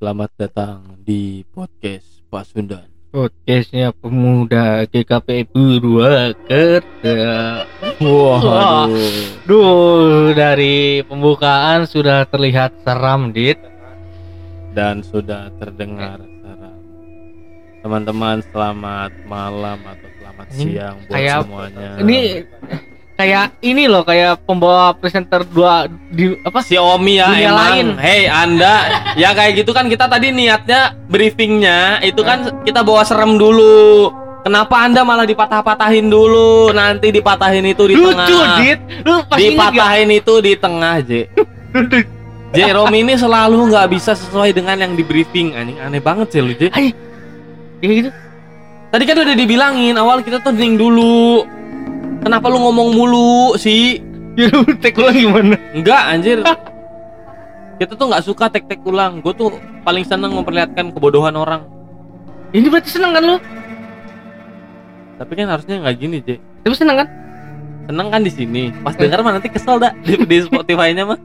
selamat datang di podcast Pasundan. Podcastnya pemuda GKP Purwakarta. Wah, Duh, dari pembukaan sudah terlihat seram, Dit. dan sudah terdengar seram. Teman-teman selamat malam atau selamat Ini siang buat kayak- semuanya. Ini kayak ini loh, kayak pembawa presenter dua di apa? si Omi ya Dunia emang. lain. Hei Anda, ya kayak gitu kan kita tadi niatnya briefingnya itu kan kita bawa serem dulu. Kenapa Anda malah dipatah-patahin dulu? Nanti dipatahin itu di Lucu, tengah. Dit. Lu? Dipatahin itu di tengah, J. J Romi ini selalu nggak bisa sesuai dengan yang di briefing anjing aneh banget sih lu J. Kayak gitu. Tadi kan udah dibilangin awal kita tuh dulu. Kenapa lu ngomong mulu sih? Ya lu tek ulang gimana? Enggak anjir. Kita tuh nggak suka tek-tek ulang. Gue tuh paling seneng memperlihatkan kebodohan orang. Ini berarti seneng kan lu? Tapi kan harusnya nggak gini J. Tapi seneng kan? Seneng kan di sini. Pas denger mah nanti kesel dah di, di Spotify-nya mah.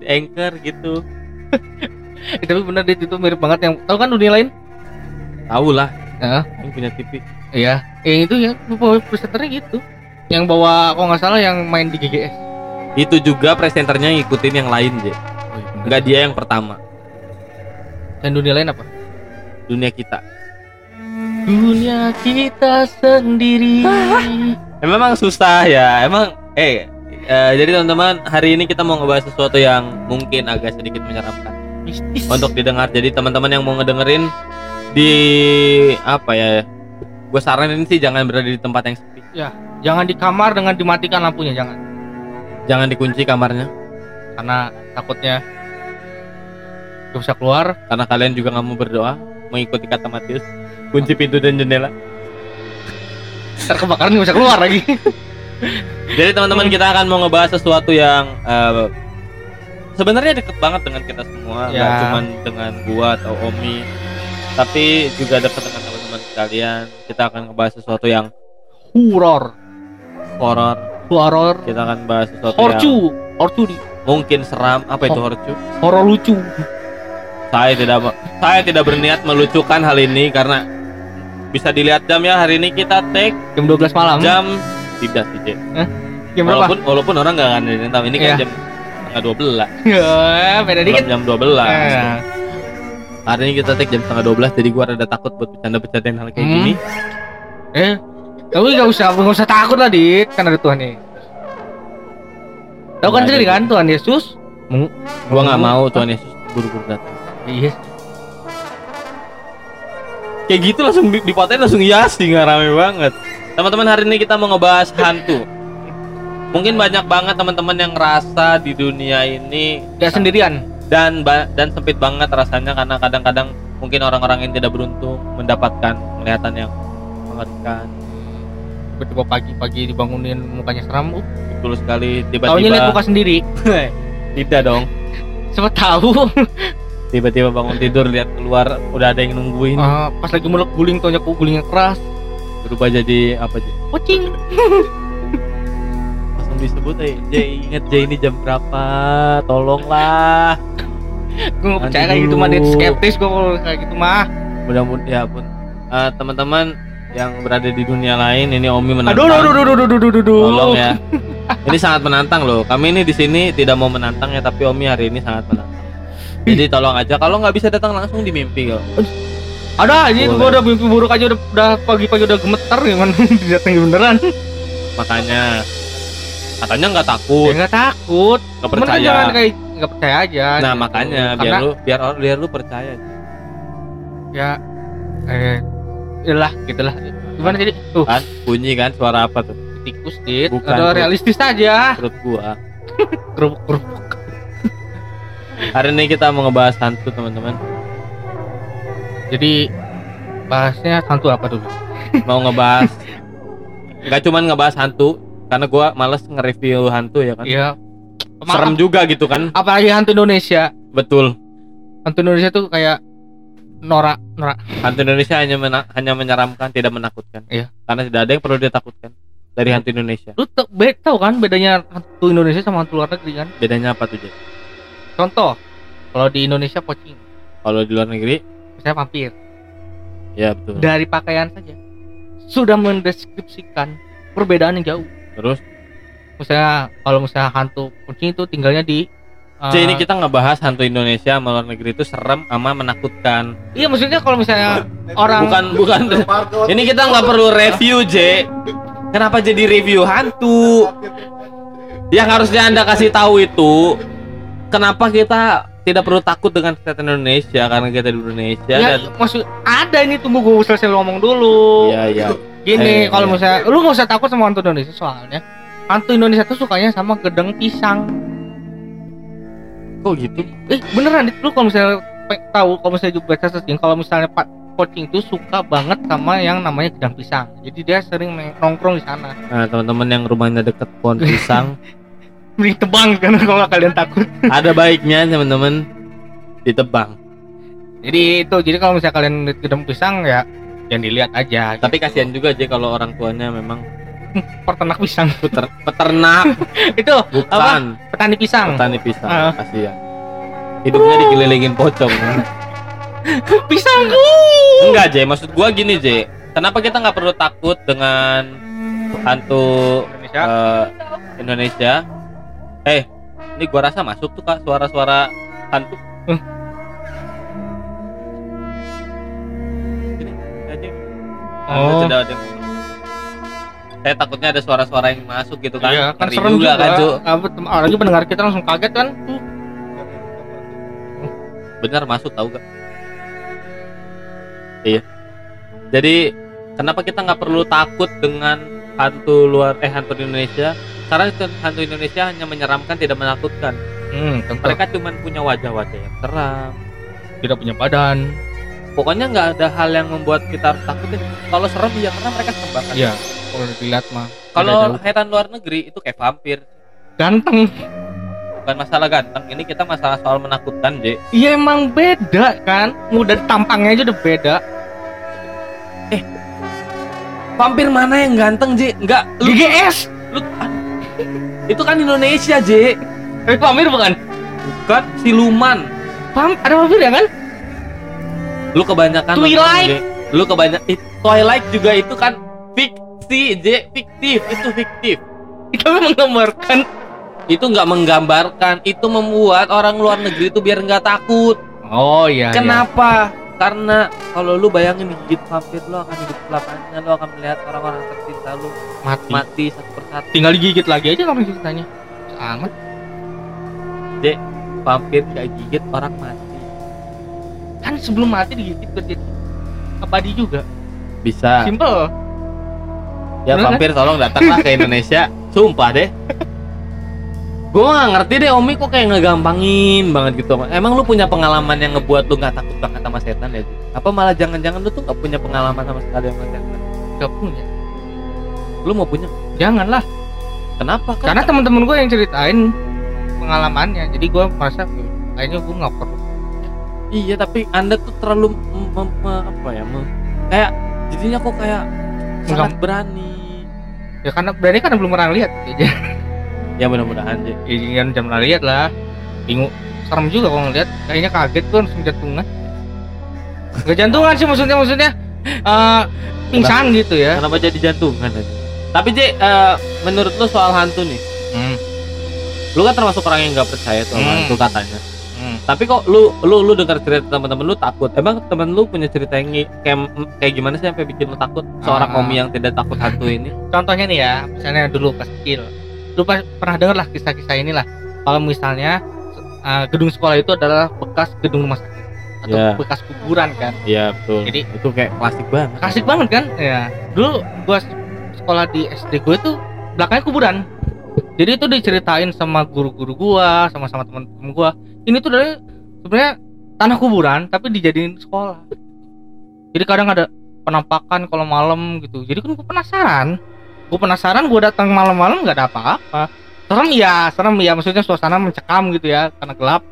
Di Anchor gitu. Eh, tapi bener Dit itu mirip banget yang tahu kan dunia lain? Tahu lah. Heeh. Yang punya TV. Iya, yang itu ya presenternya gitu. Yang bawa kalau nggak salah yang main di GGS. Itu juga presenternya ngikutin yang lain J. Enggak dia yang pertama. Dan dunia lain apa? Dunia kita. Dunia kita sendiri. Ya, memang susah ya. Emang eh eh, jadi teman-teman hari ini kita mau ngebahas sesuatu yang mungkin agak sedikit menyeramkan Mistis. untuk didengar. Jadi teman-teman yang mau ngedengerin di apa ya? Gue saranin sih jangan berada di tempat yang sepi. Jangan di kamar dengan dimatikan lampunya jangan. Jangan dikunci kamarnya Karena takutnya gak bisa keluar. karena kalian juga nggak mau berdoa mengikuti kata Matius. Kunci pintu dan jendela. Ntar kebakaran gak bisa keluar lagi. Jadi teman-teman kita akan mau ngebahas sesuatu yang eh, sebenarnya deket banget dengan kita semua, Ya. cuman dengan gua atau Omi, tapi juga dekat dengan teman-teman sekalian. Kita akan ngebahas sesuatu yang Horor. Horor. Horor. Kita akan bahas sesuatu yang Horcu. Horcu di. mungkin seram. Apa itu Ho- horcu? Horor lucu. Saya tidak saya tidak berniat melucukan hal ini karena bisa dilihat jam ya hari ini kita take Jam 12 malam. jam tidak sih Cek. Jam berapa? Walaupun walaupun orang nggak akan tahu ini kan Iya. jam setengah dua belas. Ya, beda dikit. Jam 12 Eh, Hari ini kita take jam setengah 12 Jadi gua rada takut buat bercanda-bercandain hal kayak Hmm. gini eh, tapi gak usah, gak usah takut lah, Dit. Kan ada Tuhan nih. Tahu kan ada, sendiri kan Dit. Tuhan Yesus? Meng- Gua nggak mau Tuhan Yesus buru-buru datang Iya. Kayak gitu langsung di- dipotain langsung iya sih nggak rame banget Teman-teman hari ini kita mau ngebahas hantu Mungkin banyak banget teman-teman yang ngerasa di dunia ini Gak sendirian. dan dan sempit banget rasanya karena kadang-kadang mungkin orang-orang yang tidak beruntung mendapatkan penglihatan yang mengerikan Tiba-tiba pagi-pagi dibangunin mukanya seram. Uh, betul sekali Taunya lihat tiba-tiba muka sendiri. tidak dong Siapa tahu. tiba-tiba bangun tidur lihat keluar udah ada yang nungguin Ah, pas lagi mulek guling taunya kok gulingnya keras. berubah jadi apa J? Kucing. langsung disebut eh J inget J ini jam berapa tolonglah Gue gak percaya kayak gitu mah, dulu. Skeptis gue kalau kayak gitu mah. mudah-mudahan ya pun Eh, teman-teman yang berada di dunia lain ini Omi menantang. Aduh, aduh, aduh, aduh, aduh, aduh, aduh, tolong ya. Ini sangat menantang loh. Kami ini di sini tidak mau menantang ya tapi Omi hari ini sangat menantang. Jadi tolong aja kalau nggak bisa datang langsung di mimpi kok. Ada aja, gue udah mimpi buruk aja udah, udah pagi-pagi udah gemeter gimana didatengin beneran. makanya katanya nggak Ya takut. nggak takut. nggak Cuman kan percaya. jangan kayak nggak percaya aja. nah gitu. makanya biar Karena, lu biar biar lu percaya. Ya eh iyalah gitulah. Gimana jadi? Tuh, kan bunyi kan suara apa tuh tikus dit. Bukan, Bro. realistis aja. perut gua Kerupuk kerupuk. hari ini kita mau ngebahas hantu teman-teman Jadi bahasnya hantu apa dulu? mau ngebahas nggak cuman ngebahas hantu karena gua males nge-review hantu ya kan Iya. serem juga gitu kan Apalagi hantu Indonesia. betul Hantu Indonesia tuh kayak norak norak. hantu Indonesia hanya mena- hanya menyeramkan tidak menakutkan Iya. karena tidak ada yang perlu ditakutkan dari hantu Indonesia Lu tau, kan bedanya hantu Indonesia sama hantu luar negeri kan? bedanya apa tuh Jay? Contoh, kalau di Indonesia pocing. Kalau di luar negeri, misalnya vampir ya betul. dari pakaian saja sudah mendeskripsikan perbedaan yang jauh Terus, misalnya kalau misalnya hantu kucing itu tinggalnya di C ini kita ngebahas hantu Indonesia sama luar negeri itu serem sama menakutkan. iya maksudnya kalau misalnya orang Bukan bukan. Ini kita nggak perlu review J. Kenapa jadi review hantu? Yang harusnya anda kasih tahu itu kenapa kita tidak perlu takut dengan kesehatan Indonesia karena kita di Indonesia ya, dan maksud ada ini tunggu gue selesai ngomong dulu Iya iya. gini Eh, kalau iya. misalnya lu nggak usah takut sama hantu Indonesia soalnya hantu Indonesia tuh sukanya sama gedang pisang Kok gitu? eh beneran itu kalau misalnya tahu kalau misalnya juga baca searching kalau misalnya Pak Pocing itu suka banget sama yang namanya gedang pisang. Jadi dia sering nongkrong di sana. Nah teman-teman yang rumahnya deket pohon pisang. Beli tebang kan kalau kalian takut. Ada baiknya teman-teman. Ditebang. jadi itu jadi kalau misalnya kalian gedang pisang ya yang dilihat aja Tapi kasihan juga aja kalau orang tuanya memang peternak pisang peter- peternak itu bukan petani pisang petani pisang. Ah. Kasihan. Hidupnya dikelilingin pocong. pisangku Enggak, J. Maksud gua gini, J. Kenapa kita nggak perlu takut dengan hantu Indonesia eh, Indonesia? Eh, ini gua rasa masuk tuh kak suara-suara hantu. Hmm. Sini, aja. Oh. Ada. Saya takutnya ada suara-suara yang masuk gitu kan. Iya, kan serem juga, kan, Cuk. Apa, tem- apalagi pendengar kita langsung kaget kan. Benar masuk tahu gak? Iya. Jadi kenapa kita nggak perlu takut dengan hantu luar eh hantu Indonesia? Karena hantu Indonesia hanya menyeramkan tidak menakutkan. Hmm, tentu. Mereka cuma punya wajah-wajah yang seram. tidak punya badan. Pokoknya nggak ada hal yang membuat kita harus takutin. Kalau serem ya karena mereka banget. Iya, kalau dilihat mah. Kalau setan luar negeri itu kayak vampir. ganteng. Bukan masalah ganteng. Ini kita masalah soal menakutkan, J. Iya emang beda kan. Mudah tampangnya aja udah beda. Vampir mana yang ganteng, J? Enggak, lu, GGS. lu itu kan Indonesia, J. Eh, vampir bukan? Bukan siluman. Pam, ada vampir ya kan? Lu kebanyakan Twilight. nonton, J. lu kebanyak eh, Twilight juga itu kan fiksi J fiktif itu fiktif Itu menggambarkan. itu nggak menggambarkan itu membuat orang luar negeri itu biar nggak takut Oh iya. kenapa karena kalau lu bayangin digigit vampir lu akan hidup selamanya lu akan melihat orang-orang tercinta lu Mati. mati satu persatu Tinggal digigit lagi aja orang ceritanya. Amat. vampir gak gigit orang mati Kan sebelum mati digigit berarti abadi juga. bisa Simple. ya Bener, vampir tolong datanglah ke Indonesia sumpah deh gue nggak ngerti deh Omi kok kayak ngegampangin banget gitu emang lu punya pengalaman yang ngebuat lu nggak takut banget sama setan ya apa malah jangan-jangan lu tuh nggak punya pengalaman sama sekali sama setan Gak punya. lu mau punya Janganlah. kenapa kan Karena teman-teman gue yang ceritain pengalamannya. Jadi gue merasa kayaknya gue nggak perlu. Iya tapi anda tuh terlalu mem- mem- mem- apa ya mem- kayak jadinya kok kayak sangat Enggak. berani Ya karena berarti kan belum pernah lihat aja. ya mudah-mudahan Ji. Ya jangan jangan pernah lihat lah. Bingung. Serem juga kalau ngeliat. Kayaknya kaget gue langsung jantungan. Gak jantungan sih maksudnya maksudnya. eh pingsan gitu ya. kenapa jadi jantungan tapi J eh, menurut lu soal hantu nih Hmm. lu kan termasuk orang yang nggak percaya tuh Hmm. hantu katanya. Tapi kok lu lu lu dengar cerita teman-teman lu takut emang temen lu punya cerita yang kayak kayak gimana sih sampai bikin lu takut seorang omi yang tidak takut hantu ini Contohnya nih ya, misalnya dulu pas kecil. Lu pas- pernah dengar lah kisah-kisah inilah. Kalau misalnya eh, gedung sekolah itu adalah bekas gedung rumah sakit atau Ya. bekas kuburan kan. iya betul Jadi- itu kayak klasik banget Klasik banget kan? Ya. Dulu gua sekolah di SD gue itu belakangnya kuburan. Jadi itu diceritain sama guru-guru gua, sama sama teman-teman gua. Ini tuh dari sebenarnya tanah kuburan tapi dijadiin sekolah. Jadi kadang ada penampakan kalau malam gitu. Jadi kan gue penasaran. Gue penasaran gue datang malam-malam nggak ada apa-apa. Serem ya, serem ya maksudnya suasana mencekam gitu ya karena gelap.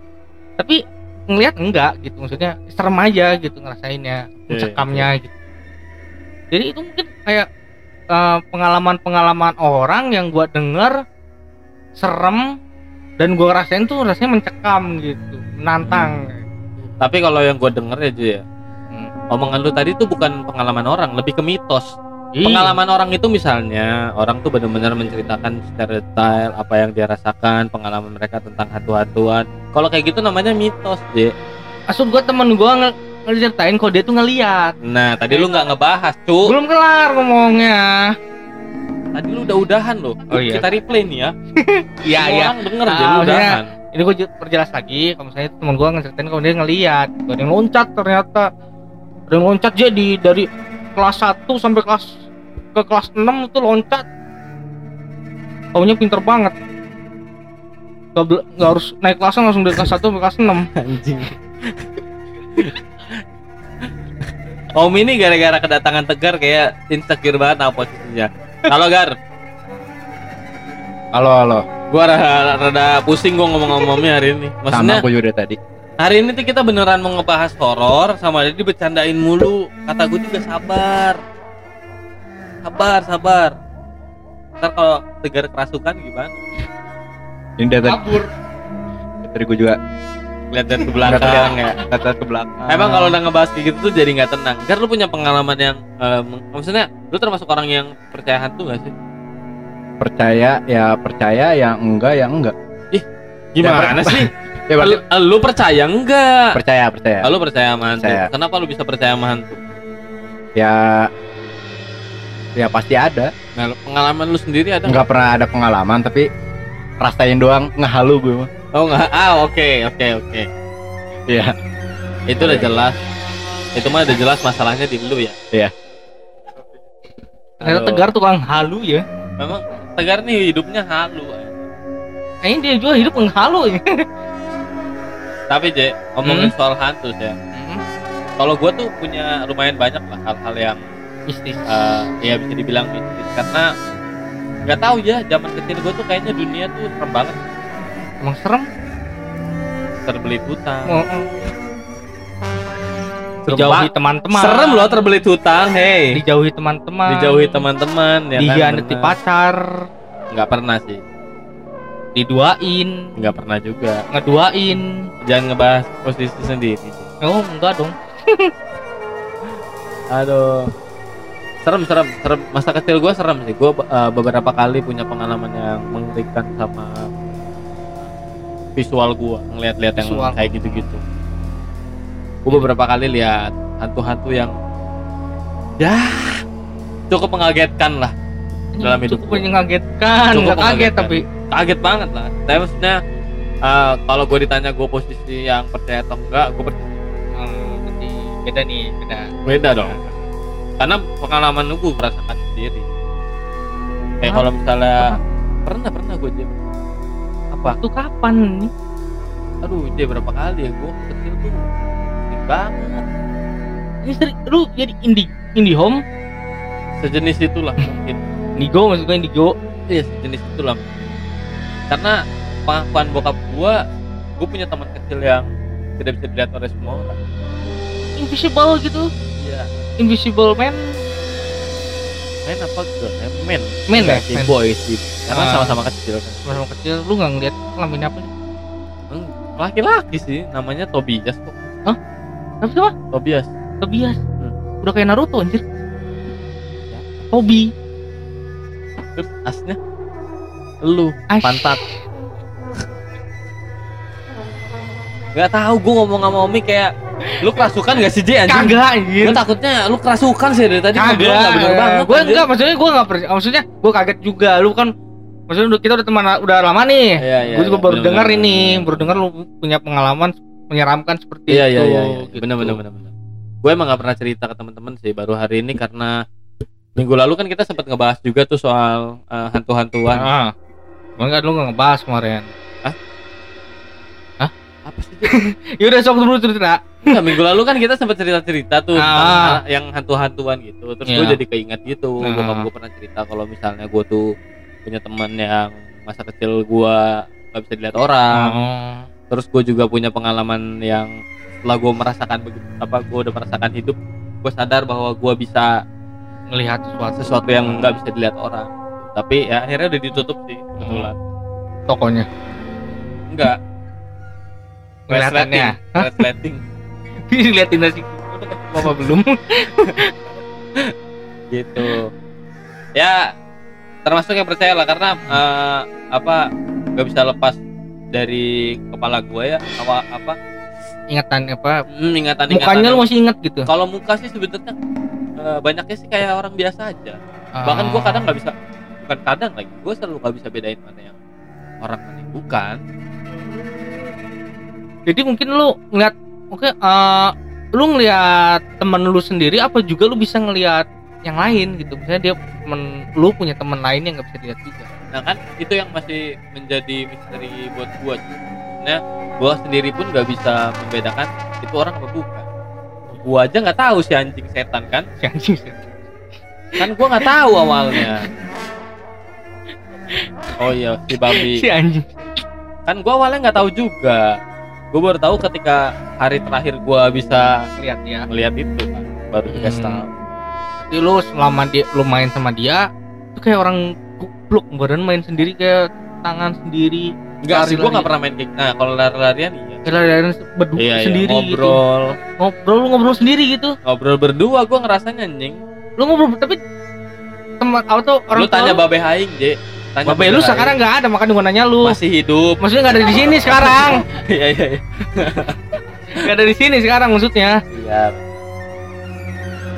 Tapi ngelihat enggak gitu maksudnya serem aja gitu ngerasainnya mencekamnya gitu. Jadi itu mungkin kayak eh, pengalaman-pengalaman orang yang gua denger serem dan gua rasain tuh rasanya mencekam gitu, menantang. Tapi kalau yang gue denger ya Ju ya, Hmm. omongan lu tadi tuh bukan pengalaman orang, lebih ke mitos. Iya. Pengalaman orang itu misalnya orang tuh benar-benar menceritakan secara detail apa yang dia rasakan, pengalaman mereka tentang hantu-hantuan. Kalau kayak gitu namanya mitos, J. Maksud gua temen gua nge ngeceritain kalau dia tuh ngeliat. Nah, tadi lu nggak ngebahas, cu. Belum kelar ngomongnya. Tadi lu udah udahan loh. Oh, iya. Kita replay nih ya. Iya iya. Orang denger Ah, jadi udahan. Ini ju- perjelas lagi. Kalau misalnya temen gua ngeceritain kalau dia ngeliat, ada yang loncat ternyata. Ada yang loncat jadi dari kelas 1 sampai kelas ke kelas 6 itu loncat. Taunya pinter banget. Gak, bel- gak harus naik kelasnya langsung dari kelas 1 sampai kelas 6 Anjing. Om ini gara-gara kedatangan Tegar kayak insecure banget sama posisinya. Halo Gar, Halo halo. gua rada, rada pusing gua ngomong sama Omi hari ini. Sama Maksudnya aku juga tadi. hari ini tuh kita beneran mau ngebahas horor sama dia dibecandain mulu. Kata gue juga sabar. Sabar, sabar. Ntar kalau Tegar kerasukan gimana? Ini dari tadi, kabur dari gue juga. Lihat dari ke belakang ya. Kata ke belakang. Emang kalau udah ngebahas kayak gitu tuh jadi nggak tenang. Kan lu punya pengalaman yang eh, meng- maksudnya lu termasuk orang yang percaya hantu gak sih? percaya ya percaya yang enggak ya enggak. Gimana Ya, sih? Ya berarti Lu, lu percaya enggak? percaya percaya. Lu percaya sama hantu? Percaya. Kenapa lu bisa percaya sama hantu? Ya ya pasti ada. Nah, pengalaman lu sendiri ada nggak? Enggak pernah ada pengalaman tapi rasain doang ngehalu gue mah. Oh nggak? Ah oke oke oke. Iya. Itu udah jelas. Itu mah udah jelas masalahnya di lu ya. Iya. ternyata tegar tukang halu ya Memang Tegar nih hidupnya halu. ini dia juga hidup menghalu ya Tapi Je, ngomongin soal hantu ya. Hmm, Kalau gua tuh punya lumayan banyak lah hal-hal yang mistis eh ya bisa dibilang mistis karena nggak tahu ya zaman kecil gue tuh kayaknya dunia tuh serem banget. Emang serem? Terbelit hutang Oh, oh. Serem dijauhi teman-teman. Serem loh terbelit hutang hei dijauhi teman-teman. Dijauhi teman-teman ya kan dihianati bener. pacar nggak pernah sih. Diduain. Nggak pernah juga. Ngeduain. Jangan ngebahas posisi sendiri. Oh enggak dong. Aduh serem serem serem. Masa kecil gue serem sih. Gue beberapa kali punya pengalaman yang mengerikan sama visual gue ngeliat-liat yang Visual. kayak gitu-gitu. Gue beberapa kali lihat hantu-hantu yang ya cukup mengagetkan lah Dalam hidup cukup mengagetkan. Cukup kaget tapi. Kaget banget lah. Tapi maksudnya eh, kalau gue ditanya gue posisi yang percaya atau enggak gue percaya hmm, berarti beda nih beda. Beda dong karena pengalaman gue merasakan sendiri. Kayak kalau misalnya pernah pernah gue aja apa? Waktu kapan? Nih aduh dia berapa kali ya? Gue kecil tuh sering banget. Ini sering lu jadi indie indie home sejenis itulah mungkin. Indigo maksud gue indigo? Iya sejenis itulah. Karena pengakuan bokap gue gue punya teman kecil yang tidak bisa dilihat oleh semua orang. Invisible gitu? Iya invisible man. Main apa girl ya men men ya? Si boy sih. Karena Ah. sama-sama kecil. Kan Masih kecil. Lu nggak ngeliat kelaminnya apa sih? Hmm, laki-laki sih. Namanya Tobias kok. Tapi siapa Tobias. Tobias? Hmm. udah kayak Naruto anjir. Tobi. Terus asnya? Lu Ash. pantat Gak tahu gue ngomong sama Omi kayak lu kerasukan gak sih J anjing? kagak anjir Gue takutnya lu kerasukan sih dari tadi ngobrol nggak bener banget. gue enggak maksudnya gue nggak percaya maksudnya gue kaget juga lu kan maksudnya kita udah teman udah lama nih Iya, iya, gue juga iya, baru bener, dengar bener, ini bener. baru dengar lu punya pengalaman menyeramkan seperti Iya itu iya iya, iya. gitu. bener bener bener bener. Gue emang gak pernah cerita ke teman-teman sih baru hari ini karena minggu lalu kan kita sempat ngebahas juga tuh soal eh, hantu-hantuan. ah enggak lu nggak ngebahas kemarin Apa sih? Ya udah sok dulu cerita Enggak, minggu lalu kan kita sempat cerita-cerita tuh tentang Ah. yang hantu-hantuan gitu. Terus Iya. gue jadi keinget gitu. Ah. Bokap gue pernah cerita kalau misalnya gue tuh punya teman yang masa kecil gue gak bisa dilihat orang. Oh. Terus gue juga punya pengalaman yang setelah gue merasakan begitu apa gue udah merasakan hidup, gue sadar bahwa gue bisa ngelihat sesuatu sesuatu yang nggak bisa dilihat orang. Tapi ya akhirnya udah ditutup sih kebetulan. tokonya Enggak. Kelihatannya? Resleting. Liatin nasi apa belum? gitu ya termasuk yang percaya lah karena eh, apa nggak bisa lepas dari kepala gue ya apa apa Ingatan apa? hmm, ingatan Mukanya lu masih inget gitu. kalau muka sih sebetulnya eh, banyaknya sih kayak orang biasa aja bahkan gue kadang nggak bisa bukan kadang lagi gue selalu nggak bisa bedain mana yang orang mana yang bukan Jadi mungkin lu ngeliat oke eh, lu ngeliat temen lu sendiri apa juga lu bisa ngeliat yang lain gitu. Misalnya dia temen lu punya temen lain yang nggak bisa dilihat juga. nah kan itu yang masih menjadi misteri buat gue nah gue sendiri pun nggak bisa membedakan itu orang apa bukan gue aja nggak tahu si anjing setan kan Si anjing sih. kan gua nggak tahu awalnya oh iya si babi Si anjing. kan gua awalnya nggak tahu juga gua baru tahu ketika hari terakhir gua bisa Lihat ya. melihat itu kan baru dikasih Hmm. tahu Jadi lu selama dia lu main sama dia itu kayak orang goblok badan main sendiri kayak tangan sendiri enggak sih Lari-lari. nggak pernah main kick nah kalau lari-larian iya kayak lari berdua iya, iya. sendiri gitu. ngobrol Ngobrol lu ngobrol sendiri gitu. ngobrol berdua gua ngerasanya anjing Lu ngobrol tapi teman atau orang lu tanya babe aing je tanya Babe lu sekarang nggak ada makanya gua nanya lu. masih hidup Maksudnya nggak ada di sini sekarang. iya iya iya Nggak ada di sini sekarang maksudnya. Iya.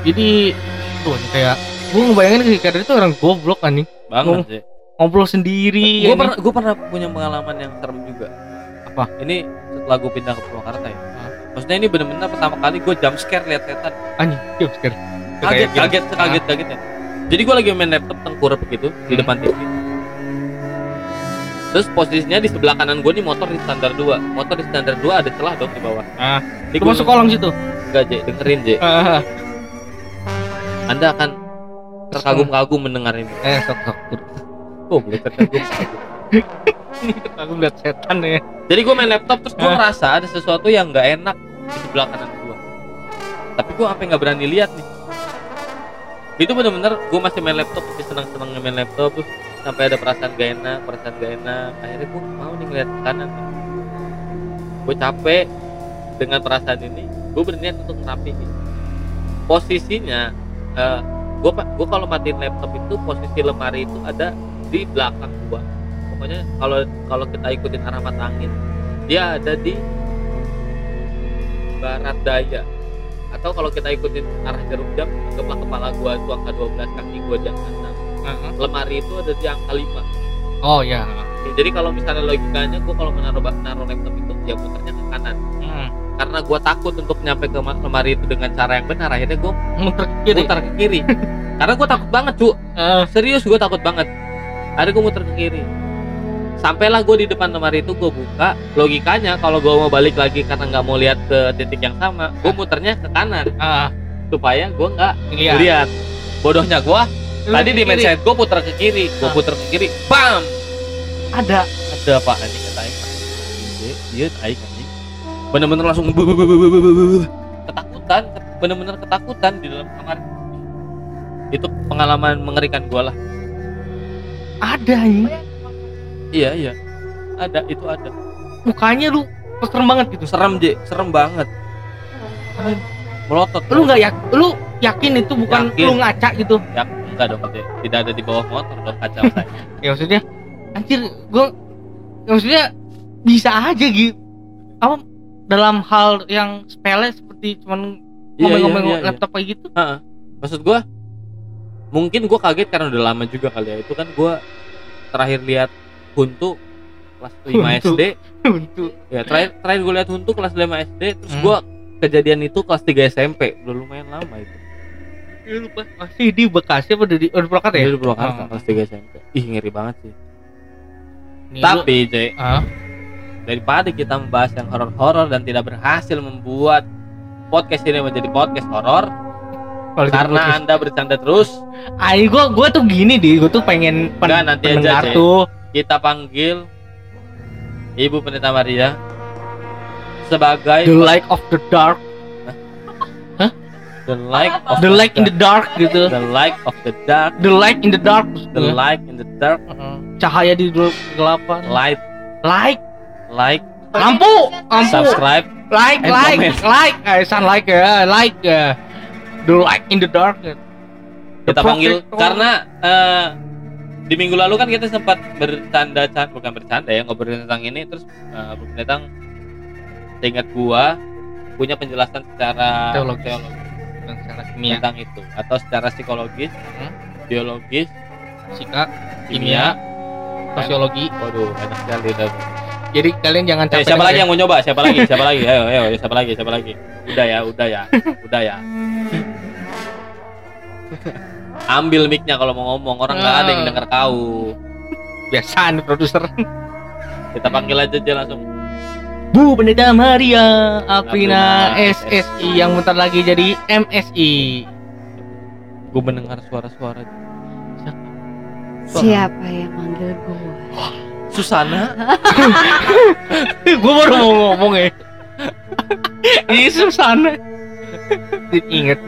Jadi tuh kayak gua ngebayangin si Kader itu orang goblok anjing. banget Ngom- sih Ngobrol sendiri. gue pernah gue pernah punya pengalaman yang serem juga Apa? ini setelah gue pindah ke Purwakarta ya maksudnya ini bener-bener pertama kali gue jump scare lihat setan anjing. Yuk, sekarang. kaget Kayak kaget kaget kagetnya jadi gue lagi main laptop tengkurap gitu di Hmm. depan TV terus posisinya di sebelah kanan gue nih motor di standar 2 motor di standar 2 ada celah dong di bawah Ah, gua- masuk kolong situ. enggak J dengerin J Ah, anda akan terkagum-kagum mendengar ini eh, sok sok. oh boleh terkagum-kagum Aku lihat setan ya. Jadi gue main laptop terus gue Hah? ngerasa ada sesuatu yang nggak enak di sebelah kanan gue. Tapi gue sampai nggak berani lihat nih. Itu bener-bener gue masih main laptop, masih senang-senang main laptop terus sampai ada perasaan gak enak, perasaan gak enak. Akhirnya gue mau nih ngeliat kanan. Gue capek dengan perasaan ini, gue berniat untuk ngerapiin. Posisinya, eh gue gue kalau matiin laptop itu posisi lemari itu ada di belakang gua pokoknya kalau kalau kita ikutin arah mata angin dia ada di barat daya atau kalau kita ikutin arah jarum jam anggaplah kepala gua itu angka 12 kaki gua di 6 lemari itu ada di angka 5 Oh ya. Oke, jadi kalau misalnya logikanya gua kalau menaruh naruh laptop itu ya putarnya ke kanan. Hmm. karena gua takut untuk nyampe ke ma- lemari itu dengan cara yang benar akhirnya gua Muter ke kiri. mutar ke kiri. Karena gua takut banget cu Ah, serius gua takut banget. Akhirnya gua muter ke kiri. Sampailah gue di depan lemari itu gue buka. Logikanya kalau gue mau balik lagi karena nggak mau lihat ke titik yang sama gue muternya ke kanan. Ah, supaya gue nggak lihat. lihat bodohnya gue Tadi di mindset gue putar ke kiri, gue putar ke kiri, bam. Ada. Ada pak katanya kata naik, dia naik anjing. Bener-bener langsung ketakutan, bener-bener ketakutan di dalam kamar. Itu pengalaman mengerikan gue lah. Ada ya? Iya iya. Ada itu ada. Mukanya lu serem banget gitu. Serem je, serem banget. Melotot. Lu nggak ya? Lu yakin itu bukan Yakin. lu ngaca gitu. ya enggak dong tidak ada di bawah motor dong kaca saya Ya maksudnya anjir gua ya maksudnya bisa aja gitu. Apa dalam hal yang sepele seperti cuman Iya, iya, ngomong-ngomong iya, iya. laptop kayak gitu. maksud gua mungkin gua kaget karena udah lama juga kali ya itu kan gua terakhir lihat Huntu kelas 5 Huntu. SD Untuk ya terakhir terakhir gua lihat Huntu kelas 5 SD terus Hmm. gua kejadian itu kelas 3 SMP udah lumayan lama itu Lupa masih di Bekasi apa di, Purwakarta ya? Di Purwakarta Oh. kelas 3 SMP ih ngeri banget sih Nih, lu- tapi J Ah, daripada kita membahas yang horor-horor dan tidak berhasil membuat podcast ini menjadi podcast horor karena podcast. anda bercanda terus Ay, gua gua tuh gini di, gua tuh pengen pen, nanti aja, Cek. tuh kita panggil Ibu Pendeta Maria sebagai the light of the dark, the light of the light in the dark. gitu, the light of the dark. The light in the dark, the light in the dark. Heeh. cahaya di kegelapan, light. Light, like. Lampu, lampu, subscribe. Like like like. Eh sound like ya like ya the light in the dark. Kita panggil karena eh, di minggu lalu kan kita sempat bercanda can bukan bercanda ya ngobrolin tentang ini. Terus uh, Bung Netang ingat gua punya penjelasan secara Teologis. teologis dan secara kimia tentang itu atau secara psikologis, Hmm. biologis, fisika kimia, sosiologi waduh banyak sekali jadi kalian jangan Eh, capek siapa lagi yang mau nyoba? Siapa lagi? Siapa lagi? Ayo, ayo, siapa lagi? Siapa lagi? Udah ya, udah ya, udah ya. Ambil mic-nya kalau mau ngomong, orang nggak ada yang denger kau. biasa nih produser Kita panggil aja aja langsung. Bu Pendeta Maria Aprina SSI yang bentar lagi jadi MSI Gue mendengar suara-suara. Siapa? Siapa yang manggil gue? Susana? gue baru mau ngomong ya. Ini Susana. Inget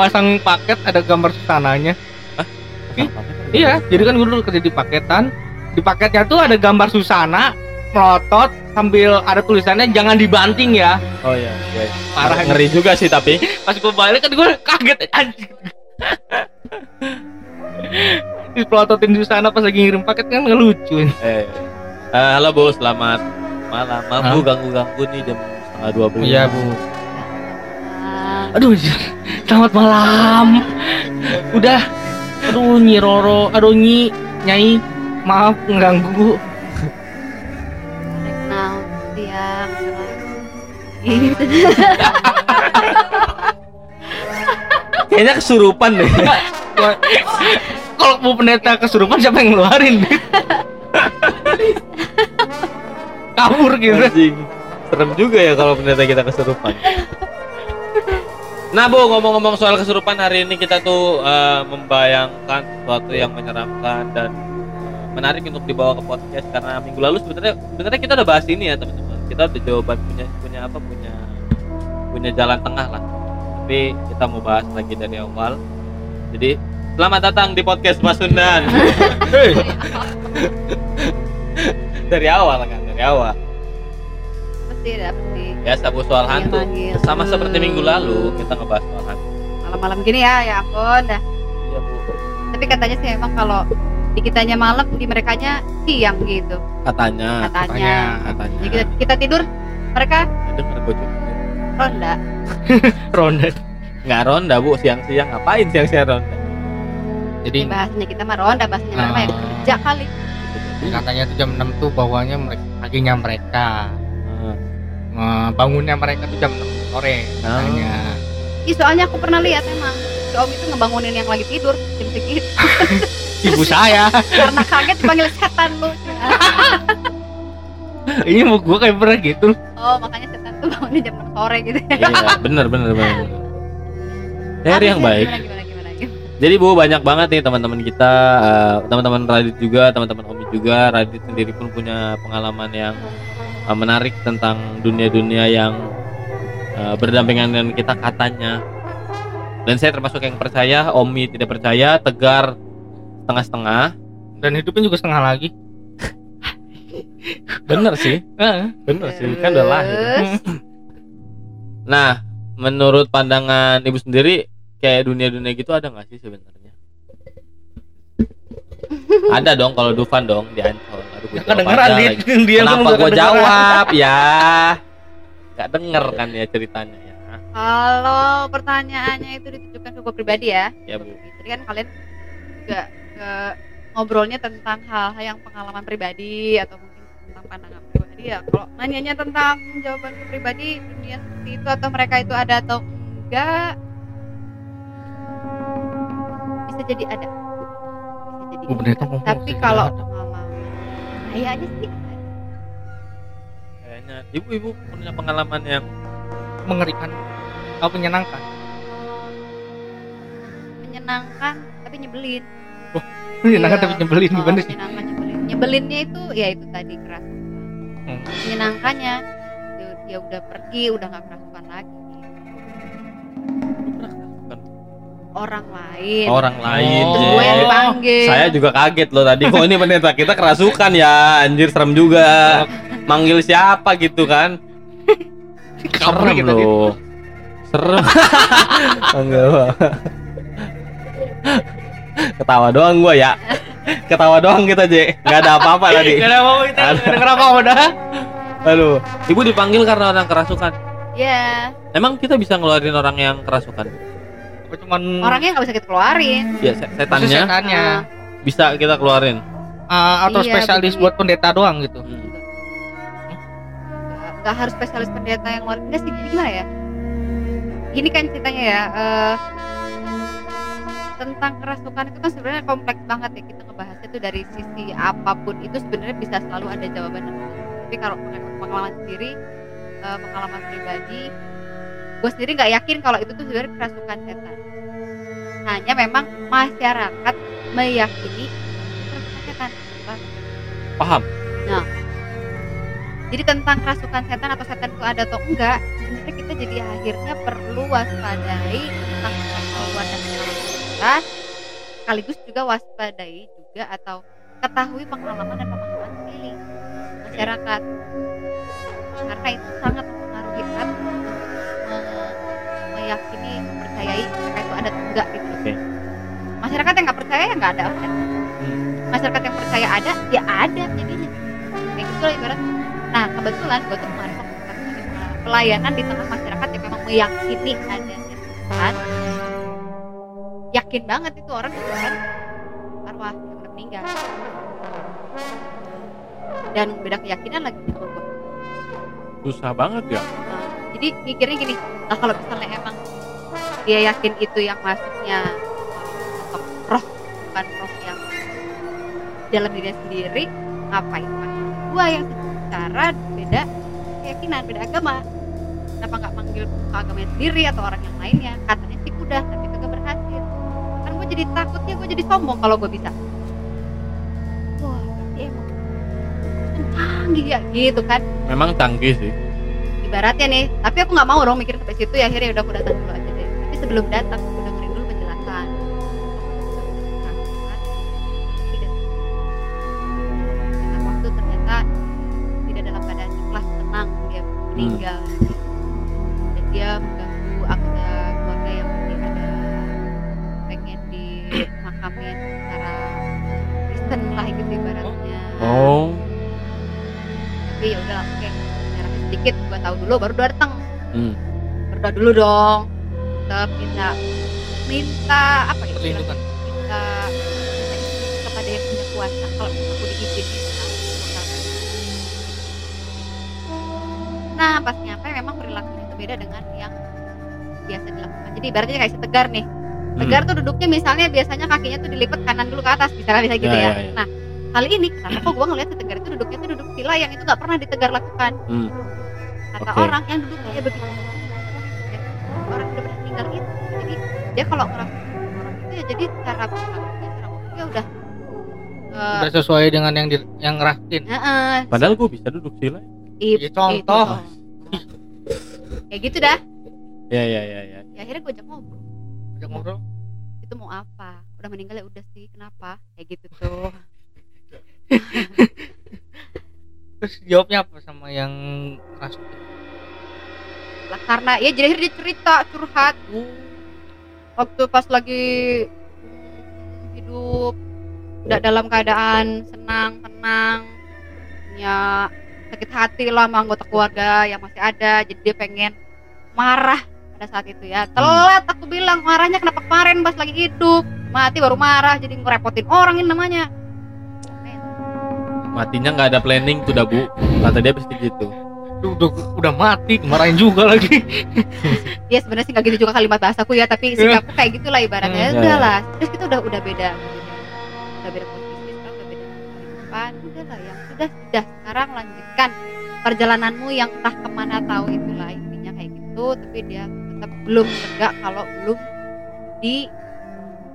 pasang paket ada gambar Susananya. Iya jadi kan gue dulu kerja di paketan. Di paketnya tuh ada gambar Susana melotot sambil ada tulisannya jangan dibanting ya. Oh iya, iya. Parah. Ngeri juga sih tapi. pas gue balik kan gue kaget anjing. Dipelototin Susana pas lagi ngirim paket kan ngelucu Eh, eh, halo Bu, selamat malam. Maaf? Bu ganggu-ganggu nih jam setengah dua belas. iya bu. Aduh selamat malam. Udah. Aduh nyi Roro. Aduh nyi. Nyai maaf mengganggu gitu. Kayaknya kesurupan deh. kalau mau pendeta kesurupan siapa yang ngeluarin kabur gitu Anjing. Serem juga ya kalau pendeta kita kesurupan. Nah Bu, ngomong-ngomong soal kesurupan hari ini kita tuh eh, membayangkan sesuatu yang menyeramkan dan menarik untuk dibawa ke podcast karena minggu lalu sebenarnya sebenarnya kita udah bahas ini ya teman-teman. Kita udah jawaban punya punya apa punya punya jalan tengah lah. Tapi kita mau bahas lagi dari awal. Jadi selamat datang di podcast Pasundan. dari awal kan, dari awal. Pasti ada pasti. Biasa Bu soal hantu. Manggil-manggil. Sama seperti Hmm. minggu lalu kita ngebahas soal hantu. Malam-malam gini ya, ya ampun dah. Iya Bu. Tapi katanya sih emang kalau di kitanya malam, di merekanya siang gitu Katanya. katanya. Katanya. Jadi kita, kita tidur, mereka ronda. ronda Nggak ronda Bu, siang-siang ngapain siang-siang ronda? jadi Ini bahasanya kita mah ronda, bahasanya mereka mah ya Ah. kerja kali. katanya tuh jam 6 tuh bawahnya mereka paginya mereka. Eh, bangunnya mereka tuh jam 6 sore katanya Ih, soalnya aku pernah lihat emang si Om itu ngebangunin yang lagi tidur jam segitu ibu saya karena kaget dipanggil setan lu. ini mau gua kayak pernah gitu Oh, makanya setan tuh bangunnya jam 6 sore gitu. Iya, bener bener bener. Dari Habis yang ya, baik. Gimana, gimana, gimana, gimana. Jadi Bu banyak banget nih teman-teman kita, eh, teman-teman Radit juga, teman-teman Omi juga. Radit sendiri pun punya pengalaman yang eh, menarik tentang dunia-dunia yang eh, berdampingan dengan kita katanya. Dan saya termasuk yang percaya, Omi tidak percaya, Tegar setengah-setengah. dan hidupnya juga setengah lagi Bener sih, Heeh. bener sih, kan udah lahir. Nah, menurut pandangan ibu sendiri, kayak dunia-dunia gitu ada nggak sih sebenarnya? ada dong kalau Dufan dong di Ancol. Aduh, jawab kedengeran dia dia Kenapa gue jawab ya? Gak denger kan ya ceritanya ya? Kalau pertanyaannya itu ditujukan ke gue pribadi ya. Ya bu. Jadi kan kalian juga ke- ngobrolnya tentang hal-hal yang pengalaman pribadi atau mungkin tentang pandangan pribadi ya. Kalau nanyanya tentang jawaban pribadi dunia seperti itu atau mereka itu ada atau enggak bisa jadi ada. Bisa jadi Oh, bener, enggak. Tapi kalau ada. pengalaman kayaknya sih. Kayaknya ibu-ibu punya pengalaman yang mengerikan atau menyenangkan menyenangkan tapi nyebelin. Menyenangkan Iya. tapi nyebelin Oh, gimana sih menyenangkan nyebelin nyebelinnya itu ya itu tadi keras Hmm. menyenangkannya dia, dia udah pergi udah nggak kerasukan lagi orang lain orang lain. Oh. gue yang dipanggil Saya juga kaget loh tadi. Kok ini pendeta kita kerasukan ya? Anjir serem juga. Manggil siapa gitu kan? serem kita loh serem enggak. Ketawa doang gua ya. Ketawa doang kita je nggak ada apa-apa tadi. Gak ada apa kita denger apa udah. aduh. Ibu dipanggil karena orang kerasukan? Ya emang kita bisa ngeluarin orang yang kerasukan? Apa cuman orangnya nggak bisa kita keluarin. Ya se- Maksudnya setannya. Setannya Ah, bisa kita keluarin? Ah, atau Iya, spesialis betul. buat pendeta doang gitu. Hmm. nggak harus spesialis pendeta yang luar enggak sih jadi gimana ya. Gini kan ceritanya ya eh, tentang kerasukan itu kan sebenarnya kompleks banget ya kita ngebahasnya tuh dari sisi apa pun itu sebenarnya bisa selalu ada jawabannya tapi kalau pengalaman sendiri eh, pengalaman pribadi gue sendiri nggak yakin kalau itu tuh sebenarnya kerasukan setan. Hanya memang masyarakat meyakini kerasukan setan. Paham? Jadi tentang kerasukan setan atau setan itu ada atau enggak, sebenarnya kita jadi akhirnya perlu waspadai tentang luar dan kita, sekaligus juga waspadai juga atau ketahui pengalaman dan pemahaman sekeliling masyarakat. Karena itu sangat mempengaruhi me- meyakini, mempercayai mereka itu ada atau enggak gitu. Oke. Masyarakat yang nggak percaya ya nggak ada. Hmm. Masyarakat yang percaya ada, ya ada jadinya. Kayak gitu lah ibarat Nah kebetulan gue tuh kemarin pelayanan di tengah masyarakat yang memang meyakini ada Tuhan yakin banget itu orang itu kan? Arwah yang udah meninggal. Dan beda keyakinan lagi sama gue susah banget ya? Nah, jadi mikirnya gini nah kalau misalnya emang dia yakin itu yang masuknya uh, roh bukan roh yang dalam dirinya sendiri ngapain manggil gua yang secara beda keyakinan beda agama? Kenapa nggak manggil ke agamanya sendiri atau orang yang lainnya? Katanya sih udah tapi jadi takutnya gue jadi sombong kalau gue bisa. Wah berarti emang. Kan canggih ya? Gitu kan? Memang canggih sih. Ibaratnya nih tapi aku nggak mau dong mikir sampai situ ya. Akhirnya udah aku datang dulu aja deh. Tapi sebelum datang aku dengerin dulu penjelasan. Dengan waktu ternyata tidak dalam keadaan ikhlas tenang dia meninggal dulu dong. Tetap minta minta apa ya? Perlindungan. minta, minta kepada yang punya kuasa kalau aku diizinin. Nah, pas nyampe memang perilakunya itu beda dengan yang biasa dilakukan. Jadi ibaratnya kayak setegar nih. Tegar tuh duduknya misalnya biasanya kakinya tuh dilipat kanan dulu ke atas misalnya bisa gitu Ya, ya, ya, ya. nah kali ini kenapa kok gua ngeliat si tegar itu duduknya tuh duduk sila yang itu nggak pernah ditegar lakukan? Hmm. kata Oke. orang yang duduknya ya begitu tinggal itu jadi dia kalau ngerasa orang itu ya jadi cara ngomongnya udah eh, Udah sesuai dengan yang di, yang ngerasain. eh, eh, padahal gue bisa duduk sila Ya, contoh. itu. kayak gitu dah ya ya ya ya ya akhirnya gue ajak ngobrol Ajak ngobrol. itu mau apa udah meninggal ya udah sih kenapa kayak gitu tuh Terus jawabnya apa sama yang ngerasuin? Lah karena ya jadi akhirnya dia cerita curhat. Waktu pas lagi hidup tidak dalam keadaan senang tenang ya sakit hati lah sama anggota keluarga yang masih ada jadi dia pengen marah pada saat itu ya. Telat aku bilang marahnya kenapa kemarin pas lagi hidup? Mati baru marah jadi ngerepotin orang ini namanya. Matinya nggak ada planning tuh dah bu. Kata dia pasti gitu udah, udah mati, marahin juga lagi. ya sebenarnya sih nggak gitu juga kalimat bahasaku ya tapi sikapku kayak gitulah ibaratnya. Hmm, udah ya, ya. lah terus kita udah udah beda. Udah beda posisi sekarang udah beda kehidupan udah lah yang sudah sudah. Sekarang lanjutkan perjalananmu yang entah ke mana tahu itulah intinya kayak gitu. Tapi dia tetap belum tegak kalau belum di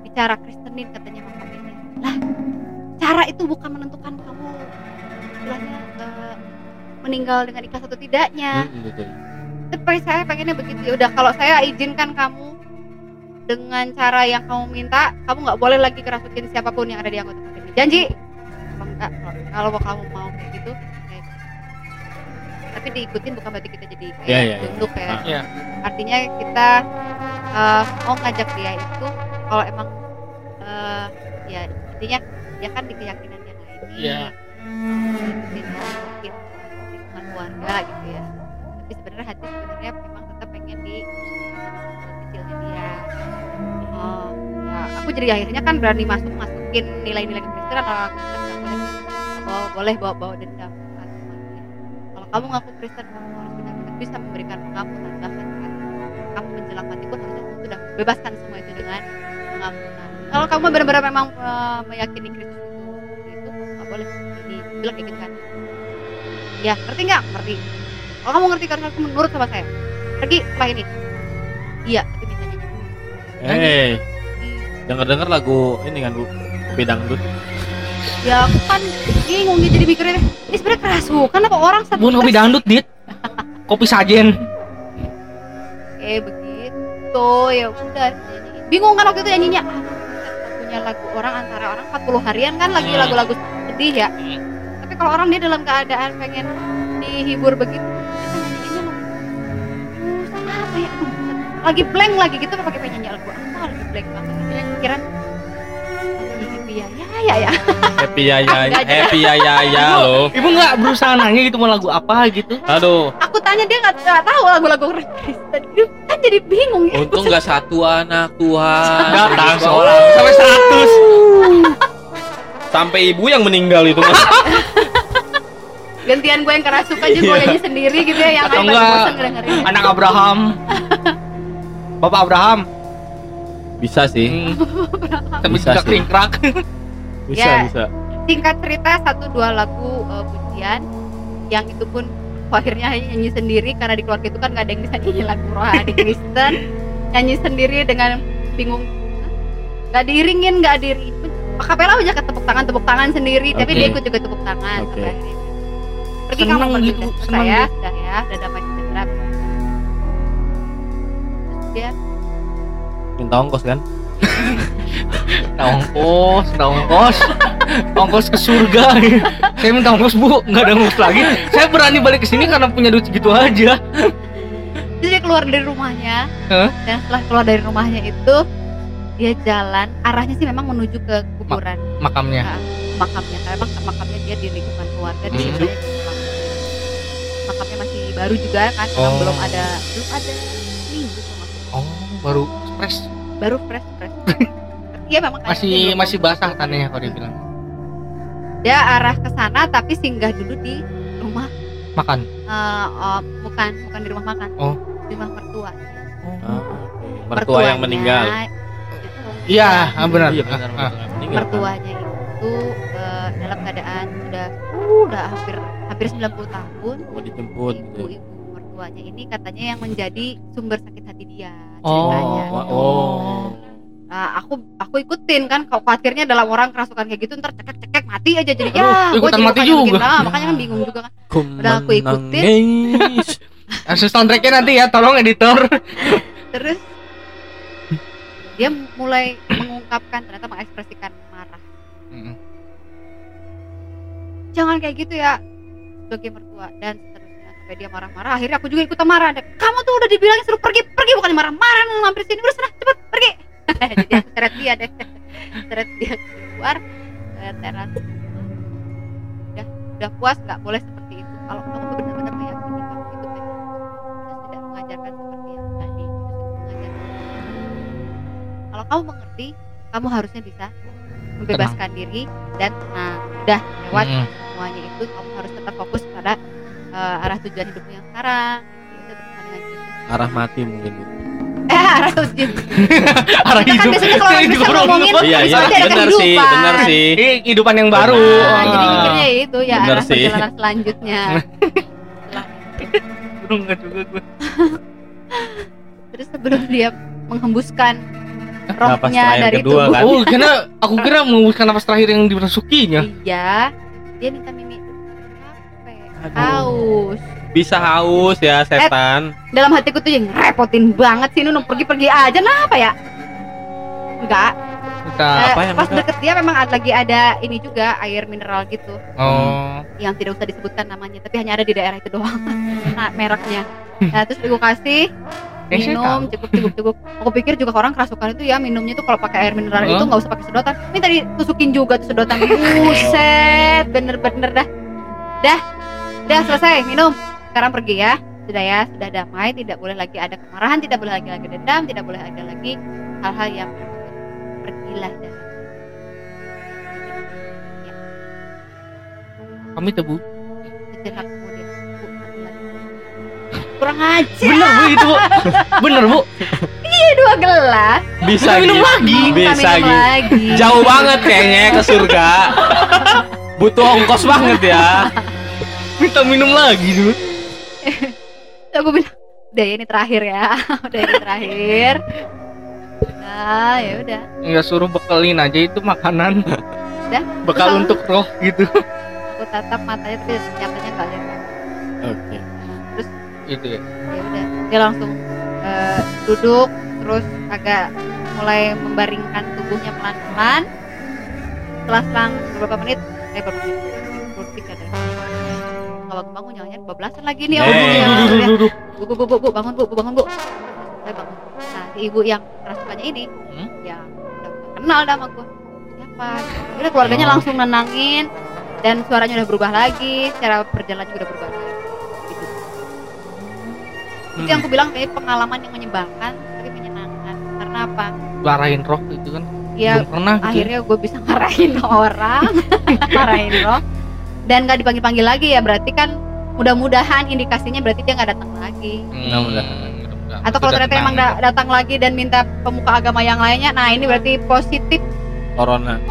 bicara Kristenin katanya makam ini lah cara itu bukan menentukan kamu. Istilahnya meninggal dengan ikhlas atau tidaknya Hmm, betul. tapi saya pengennya begitu ya udah kalau saya izinkan kamu dengan cara yang kamu minta kamu nggak boleh lagi kerasukin siapa pun yang ada di anggota keluarga ini janji kalau enggak kalau- kamu mau kayak gitu kayak gitu. tapi diikutin bukan berarti kita jadi kayak Iya, iya, iya. tunduk ya Ah. Iya. artinya kita eh, mau ngajak dia itu kalau emang eh, ya intinya dia kan di keyakinan yang lain nih Iya. Lingkungan keluarga gitu ya. Tapi sebenarnya hati sebenarnya memang tetap pengen di kecilnya dia. Oh ya. Aku jadi akhirnya kan berani masuk masukin nilai-nilai Kristen orang Kristen nggak boleh. Bawa, boleh bawa bawa dendam. Kalau kamu ngaku Kristen kamu harus benar-benar bisa memberikan pengampunan bahkan saat kamu menjelang mati pun harusnya kamu sudah bebaskan semua itu dengan pengampunan. Kalau kamu benar-benar memang eh, meyakini Kristus itu itu kamu nggak boleh. Jadi bilang kayak gitu kan ya ngerti nggak? Ngerti. Kalau kamu ngerti karena kamu menurut sama saya. Pergi setelah ini. Iya tapi minta nyanyi Hei, denger-denger lagu ini kan bu, kopi dangdut. ya aku kan bingung ya jadi mikirnya. Ini sebenarnya kerasukan apa orang satu Bukan kopi dangdut, Dit. Kopi sajen. eh begitu. Ya udah bingung kan waktu itu nyanyinya. Ah, punya lagu orang antara orang 40 harian kan lagi Hmm. lagu-lagu sedih ya. Hmm. Tapi kalau orang dia dalam keadaan pengen dihibur begitu kita nyanyinya lagu "Aduh, apa ya Aduh, lagi blank lagi gitu pakai pengen nyanyi lagu apa lagi blank banget kira lagi happy ya ya ya ya Happy ya ya, Ah, nggak jelas. happy ya ya ya loh. Ibu nggak berusaha nanya gitu mau lagu apa gitu. Aduh, aku tanya dia nggak nggak tahu lagu-lagu Kristen Dia kan jadi bingung ya untung nggak satu anak Tuhan. Datang seorang sampai 100. Sampai ibu yang meninggal itu mas. gantian gue yang kerasukan juga gue nyanyi sendiri gitu ya yang Atau enggak, Anak Abraham. Bapak Abraham. Bisa sih, Hmm. Bisa sih. bisa Ya. bisa. singkat cerita satu dua lagu uh, pujian yang itu pun akhirnya hanya nyanyi sendiri karena di keluarga itu kan nggak ada yang bisa nyanyi lagu rohani Kristen nyanyi sendiri dengan bingung "Hah? nggak diiringin nggak diri kapela aja ke tepuk tangan tepuk tangan sendiri tapi Oke. dia ikut juga tepuk tangan sampai akhirnya pergi Seneng kamu pergi gitu, seneng ya gitu. udah ya udah dapat cedera terus dia Minta ongkos kan? Nah, ongkos, nah, ongkos. ongkos ke surga. Saya minta ongkos, Bu. Nggak ada ongkos lagi. Saya berani balik ke sini karena punya duit segitu aja. Terus dia keluar dari rumahnya Hah? dan setelah keluar dari rumahnya itu dia jalan arahnya sih memang menuju ke kuburan Makamnya. Nah, makamnya karena makamnya dia di lingkungan keluarga di Hmm. situ ya, makamnya masih baru juga kan Oh. belum ada belum ada minggu salah. Oh, baru fresh. baru fresh fresh Iya memang Masih belum. masih basah tanahnya kalau dibilang. dia arah ke sana tapi singgah dulu di rumah Makan. eh, oh, bukan bukan di rumah makan Oh. di rumah mertua Ah, oke. Mertua yang meninggal. Iya, ah, benar. Iya benar, Ah, ah. mertuanya itu eh, dalam keadaan sudah uh, udah hampir hampir 90 tahun Mau dijemput gitu. ibu-ibu mertuanya ini katanya yang menjadi sumber sakit hati dia Oh, ceritanya. Wah, oh. Nah, aku aku ikutin kan kalau khawatirnya dalam orang kerasukan kayak gitu ntar cekek-cekek mati aja jadi ya ikutan jadi mati juga. ah, makanya kan bingung juga kan Udah aku ikutin. Langsung soundtracknya nanti ya, tolong editor. terus dia mulai mengungkapkan ternyata mengekspresikan marah jangan kayak gitu ya sebagai mertua dan seterusnya sampai dia marah-marah. Akhirnya aku juga ikutan marah dan kamu tuh udah dibilangin suruh pergi pergi bukan marah-marah mampir sini. Udah sana cepet pergi. Jadi aku seret dia deh seret dia keluar ke teras. Udah udah puas nggak boleh seperti itu. Kalau kamu tuh benar-benar meyakini kamu itu baik Yesus tidak mengajarkan seperti yang tadi mengajarkan kalau kamu mengerti kamu harusnya bisa membebaskan diri dan tenang udah lewat. Mm-mm. Semuanya itu kamu harus tetap fokus pada eh, arah tujuan hidupmu yang sekarang itu bersama dengan Arah mati mungkin. Eh arah tujuan Arah kita kan biasanya kalau orang Hidup bisa ngomongin. Iya iya ada benar sih, kehidupan. benar sih. Ini kehidupan yang baru. Nah, Ah. jadi mikirnya itu ya Benar arah sih. perjalanan selanjutnya. Aduh, nggak juga gue. terus sebelum dia menghembuskan Napas rohnya terakhir dari kedua tubuh kan? Oh, karena aku kira menguruskan napas terakhir yang dimasukinya. iya dia minta mimi capek. Haus. Bisa haus ya setan. dalam hatiku tuh yang repotin banget sih Nunung pergi-pergi aja. Kenapa ya? Enggak. Minta Eh, apa yang pas minta? deket dia memang ada, lagi ada ini juga air mineral gitu. Oh. Yang tidak usah disebutkan namanya tapi hanya ada di daerah itu doang. Nah mereknya. Nah terus gue kasih Eh, minum cukup cukup cukup aku pikir juga orang kerasukan itu ya minumnya tuh kalau pakai air mineral Hah? itu nggak usah pakai sedotan. Minta ditusukin juga tuh sedotan. Buset bener-bener dah. Dah dah selesai minum. Sekarang pergi ya. Sudah ya sudah damai tidak boleh lagi ada kemarahan tidak boleh lagi lagi dendam tidak boleh ada lagi hal-hal yang pergilah dari kami tuh bu kurang aja bener bu itu bu bener bu dua gelas Bisa minum gitu. lagi. Bisa minum gitu. lagi Jauh banget kayaknya ke surga. Butuh ongkos banget ya. minta minum lagi tuh Terus aku bilang udah ya ini terakhir ya udah ini terakhir nah ya udah nggak suruh bekelin aja itu makanan Udah. bekal untuk roh gitu aku tatap matanya tapi nyatanya nggak lihat Oke. terus itu ya ya udah dia langsung eh, duduk terus agak mulai membaringkan tubuhnya pelan-pelan setelah selang beberapa menit eh beberapa menit ada kalau bangun bangun nyalanya bablasan lagi nih Eh. ya, duh, ya. duh. bu, bu, bu, bu, bu, bangun bu, bu, bangun bu saya bangun nah si ibu yang kerasukannya ini Hmm? ya udah kenal dah sama gue siapa udah keluarganya Oh. langsung nenangin dan suaranya udah berubah lagi cara berjalannya udah berubah lagi. Itu yang aku bilang ini pengalaman yang menyebalkan tapi menyenangkan karena apa Larahin roh itu kan ya belum pernah gitu. akhirnya gue bisa ngarahin orang ngarahin roh dan nggak dipanggil panggil lagi ya berarti kan mudah-mudahan indikasinya berarti dia nggak datang lagi Hmm, Mudah-mudahan. mudah-mudahan. atau kalau ternyata tenang emang da- datang lagi dan minta pemuka agama yang lainnya nah ini berarti positif Corona.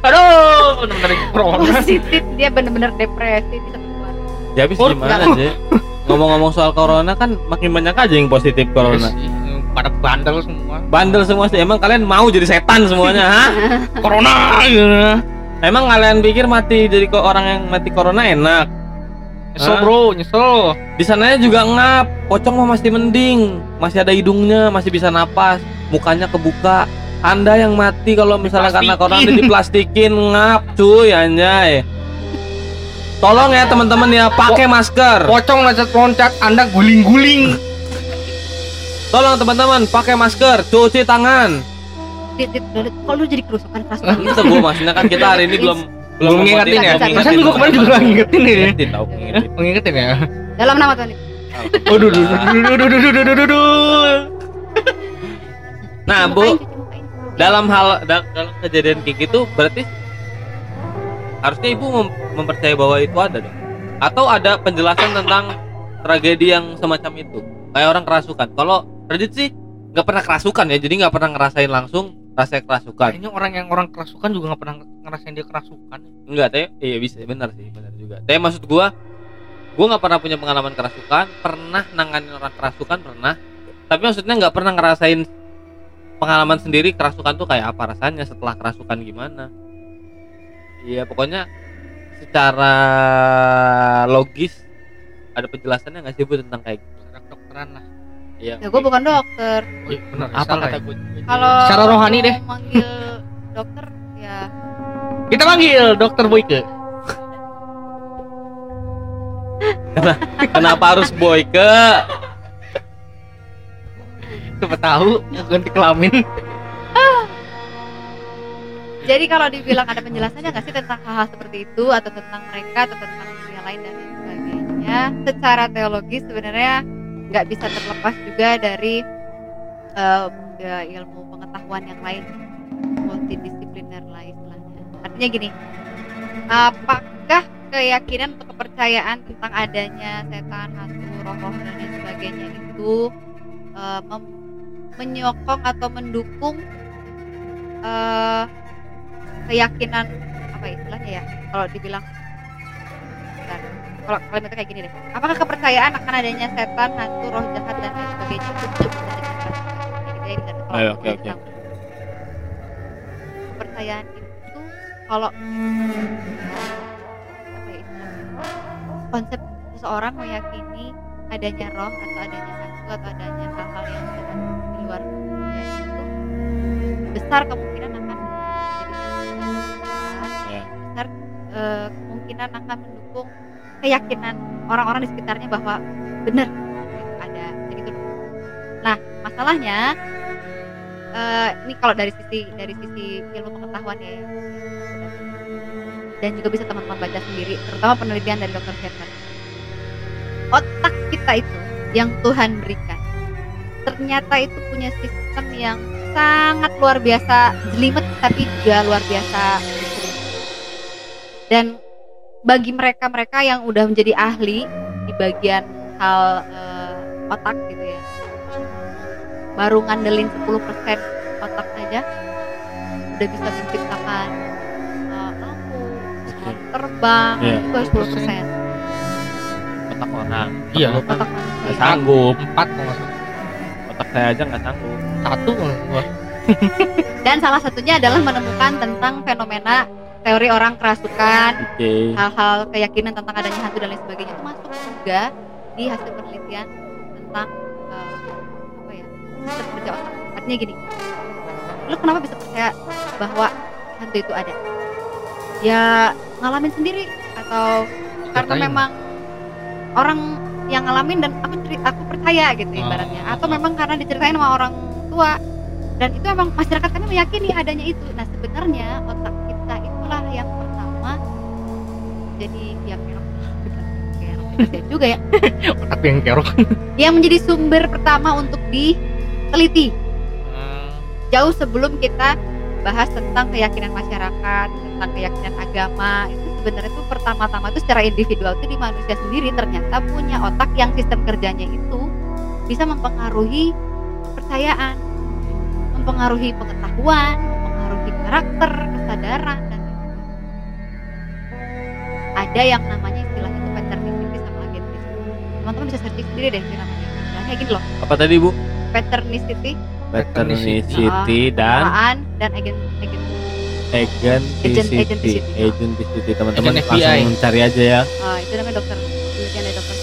aduh bener-bener corona positif dia bener-bener depresi bisa keluar Ya habis gimana enggak. Ngomong-ngomong soal corona kan makin banyak aja yang positif corona. Iya pada bandel semua Bandel semua sih. Emang kalian mau jadi setan semuanya, ha? corona gitu Emang kalian pikir mati jadi kok orang yang mati corona enak? nyesel Hah? bro nyesel Di sananya juga ngap. Pocong mah masih mending, masih ada hidungnya, masih bisa napas, mukanya kebuka. Anda yang mati kalau misalnya karena corona diplastikin ngap, cuy anjay. Tolong ya teman-teman ya pakai po masker. Pocong loncat-loncat, Anda guling-guling. Tolong teman-teman pakai masker, cuci tangan. Kalau jadi kerusakan kelas Itu gue maksudnya kan kita hari ini belum belum ngingetin ya. Masa gue kemarin juga ngingetin ini. Ngingetin ya. Dalam nama Tuhan. Waduh. Nah, Bu, dalam hal dalam kejadian kayak gitu berarti harusnya ibu mem- mempercayai bahwa itu ada dong. Atau ada penjelasan tentang tragedi yang semacam itu. Kayak orang kerasukan. Kalau Radit sih nggak pernah kerasukan ya jadi nggak pernah ngerasain langsung rasa kerasukan. Kayaknya orang yang orang kerasukan juga nggak pernah ngerasain dia kerasukan. Enggak teh iya bisa benar sih benar juga. Tapi maksud gua gua nggak pernah punya pengalaman kerasukan pernah nanganin orang kerasukan pernah. Tapi maksudnya nggak pernah ngerasain pengalaman sendiri kerasukan tuh kayak apa rasanya setelah kerasukan gimana iya pokoknya secara logis ada penjelasannya nggak sih bu tentang kayak gitu? Ada kedokteran lah. Iya. Ya gue bukan dokter. Oh, iya, benar. Apa kata ya. gue kalau Secara rohani deh. manggil dokter ya. Kita panggil dokter Boyke. Kenapa harus boyke? Coba tahu ganti kelamin jadi kalau dibilang ada penjelasannya nggak sih tentang hal-hal seperti itu atau tentang mereka atau tentang dunia lain dan sebagainya? Secara teologis sebenarnya nggak bisa terlepas juga dari ya, ilmu pengetahuan yang lain multidisipliner lah istilahnya. Artinya gini apakah keyakinan atau kepercayaan tentang adanya setan hantu roh-roh dan lain sebagainya itu mem- menyokong atau mendukung eh, keyakinan apa istilahnya ya kalau dibilang Bentar. kalau kalimatnya kayak gini deh apakah kepercayaan akan adanya setan hantu roh jahat dan lain sebagainya itu dengan kerasukan? Kayak gitu ya, oke, oke, kepercayaan itu kalau apa ya istilahnya? konsep seseorang meyakini adanya roh atau adanya hantu atau adanya hal-hal yang di luar dunia itu besar kemungkinan eh, kemungkinan akan mendukung keyakinan orang-orang di sekitarnya bahwa benar ada gitu nah masalahnya eh, ini kalau dari sisi dari sisi ilmu pengetahuan ya dan juga bisa teman-teman baca sendiri terutama penelitian dari dokter Sherman otak kita itu yang Tuhan berikan ternyata itu punya sistem yang sangat luar biasa jelimet tapi juga luar biasa. Dan bagi mereka-mereka yang udah menjadi ahli di bagian hal eh, otak gitu ya. Baru ngandelin 10% otak aja udah bisa menciptakan eh, lampu pesawat terbang Iya. itu baru 10% otak orang. Iya. Otak kan otak nggak sanggup. Empat kalau otak saya aja nggak sanggup. Satu dan salah satunya adalah menemukan tentang fenomena teori orang kerasukan oke. hal-hal keyakinan tentang adanya hantu dan lain sebagainya. Itu masuk juga di hasil penelitian tentang eh, apa ya sistem kerja otak artinya gini lu kenapa bisa percaya bahwa hantu itu ada? Ya ngalamin sendiri atau karena memang orang yang ngalamin dan aku cerita aku percaya gitu Oh. ibaratnya. Atau memang karena diceritain sama orang tua. Dan itu emang masyarakat kami meyakini adanya itu. Nah sebenarnya otak jadi ya kerok juga ya. Otak yang kerok yang menjadi sumber pertama untuk diteliti. Jauh sebelum kita bahas tentang keyakinan masyarakat tentang keyakinan agama itu sebenarnya itu pertama-tama itu secara individual itu di manusia sendiri ternyata punya otak yang sistem kerjanya itu bisa mempengaruhi kepercayaan mempengaruhi pengetahuan mempengaruhi karakter kesadaran. Ada yang namanya istilahnya itu patternicity sama agenticity teman-teman bisa searching sendiri deh namanya. Istilahnya gini loh. Apa tadi bu? Patternicity. Patternicity dan kesamaan dan agen agen agenticity. Agenticity. agenticity teman-teman Agent langsung cari aja ya. Ah, itu namanya dokter. Penelitian dari dokter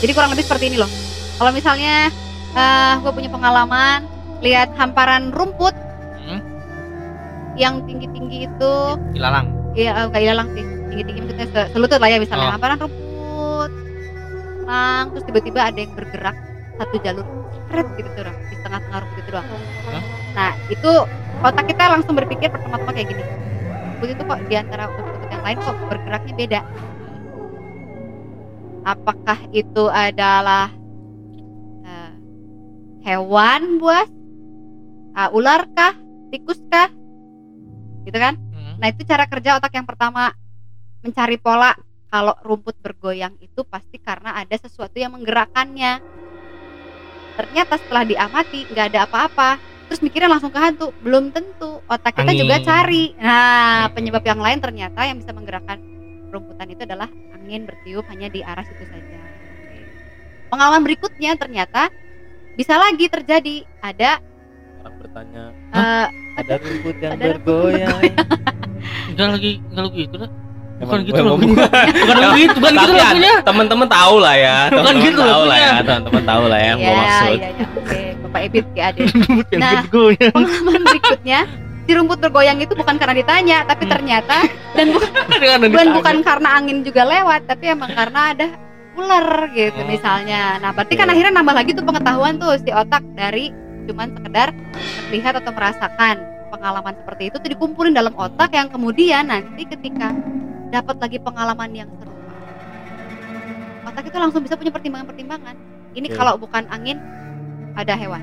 jadi kurang lebih seperti ini loh. Kalau misalnya eh gue punya pengalaman lihat hamparan rumput Hmm. yang tinggi-tinggi itu ilalang. Iya, eh, kayak ilalang sih. Tinggi-tinggi maksudnya se- selutut lah ya misalnya. Oh. Hamparan rumput. Tenang, terus tiba-tiba ada yang bergerak satu jalur. Keret gitu tuh, di tengah-tengah rumput itu doang. Hah? Nah, itu otak kita langsung berpikir pertama-tama kayak gini. Rumput itu kok di antara rumput yang lain kok bergeraknya beda. Apakah itu adalah eh, hewan buas? Ah, ular kah? Tikus kah? Gitu kan? Nah itu cara kerja otak yang pertama mencari pola kalau rumput bergoyang itu pasti karena ada sesuatu yang menggerakkannya. Ternyata setelah diamati nggak ada apa-apa, terus mikirnya langsung ke hantu. Belum tentu. Otak kita Angin. juga cari. Nah penyebab yang lain ternyata yang bisa menggerakkan rumputan itu adalah angin bertiup hanya di arah situ saja. Pengalaman berikutnya ternyata bisa lagi terjadi ada orang bertanya eh, ada rumput yang ada rumput bergoyang enggak lagi enggak lagi itu dah bukan Emang gitu ngomong. bukan gitu bukan gitu Tapi ya, lagunya teman-teman tahu lah ya Bukan teman-teman gitu tahu lah ya teman-teman tahu lah ya yang gue Iya, maksud iya, iya, oke. Bapak Ebit yang Nah. pengalaman berikutnya si rumput bergoyang itu bukan karena ditanya tapi Hmm. ternyata dan bukan Dengan bukan, karena angin juga lewat tapi emang karena ada ular gitu Oh. misalnya nah berarti kan akhirnya nambah lagi tuh pengetahuan tuh si otak dari cuman sekedar melihat atau merasakan pengalaman seperti itu tuh dikumpulin dalam otak yang kemudian nanti ketika dapat lagi pengalaman yang serupa otak itu langsung bisa punya pertimbangan-pertimbangan ini Oke. kalau bukan angin ada hewan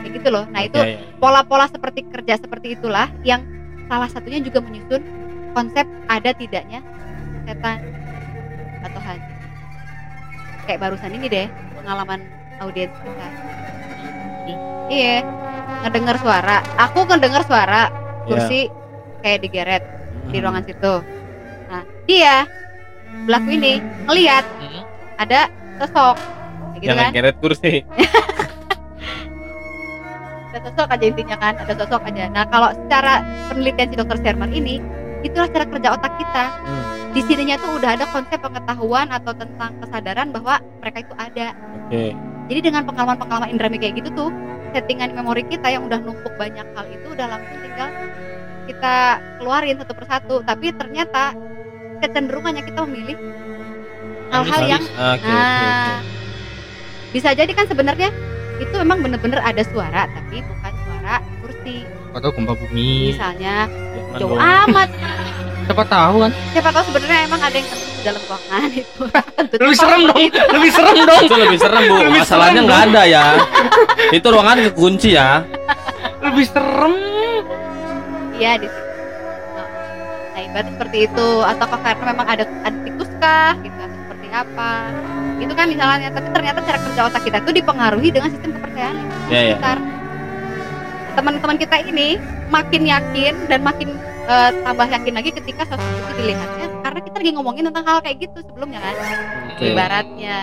kayak gitu loh nah itu Iya, iya. pola-pola seperti kerja seperti itulah yang salah satunya juga menyusun konsep ada tidaknya setan atau hantu. Kayak barusan ini deh pengalaman audiens kita. Iya, ngedengar suara. Aku ngedengar suara kursi kayak digeret di Hmm. ruangan situ. Nah, dia belaku ini ngelihat Hmm. ada sosok. Gitu jangan kan. keret kursi ada sosok aja intinya kan ada sosok aja. Nah kalau secara penelitian si dokter Sherman ini itulah cara kerja otak kita. Hmm. di sininya tuh udah ada konsep pengetahuan atau tentang kesadaran bahwa mereka itu ada. Oke. Jadi dengan pengalaman-pengalaman indrami kayak gitu tuh settingan memori kita yang udah numpuk banyak hal itu udah langsung tinggal kita keluarin satu persatu. Tapi ternyata kecenderungannya kita memilih hal-hal yang Oke, oke, oke. nah bisa jadi kan sebenarnya itu memang bener-bener ada suara tapi bukan suara kursi atau gempa bumi misalnya Jangan jauh dong. amat siapa tahu kan siapa tahu sebenarnya emang ada yang terjadi di dalam ruangan itu lebih serem dong itu. lebih serem dong Itu lebih serem bu. Lebih Masalahnya nggak ada ya. Itu ruangan kekunci ya. lebih serem iya di situ Nah, nah ibaratnya seperti itu? Atau karena memang ada ada tikus kah? Gitu atau seperti apa? Itu kan misalnya tapi ternyata cara kerja otak kita itu dipengaruhi dengan sistem kepercayaan lingkungan Iya, iya. sekitar teman-teman kita ini makin yakin dan makin eh, tambah yakin lagi ketika sosok itu dilihatnya karena kita lagi ngomongin tentang hal kayak gitu sebelumnya kan? Oke. ibaratnya.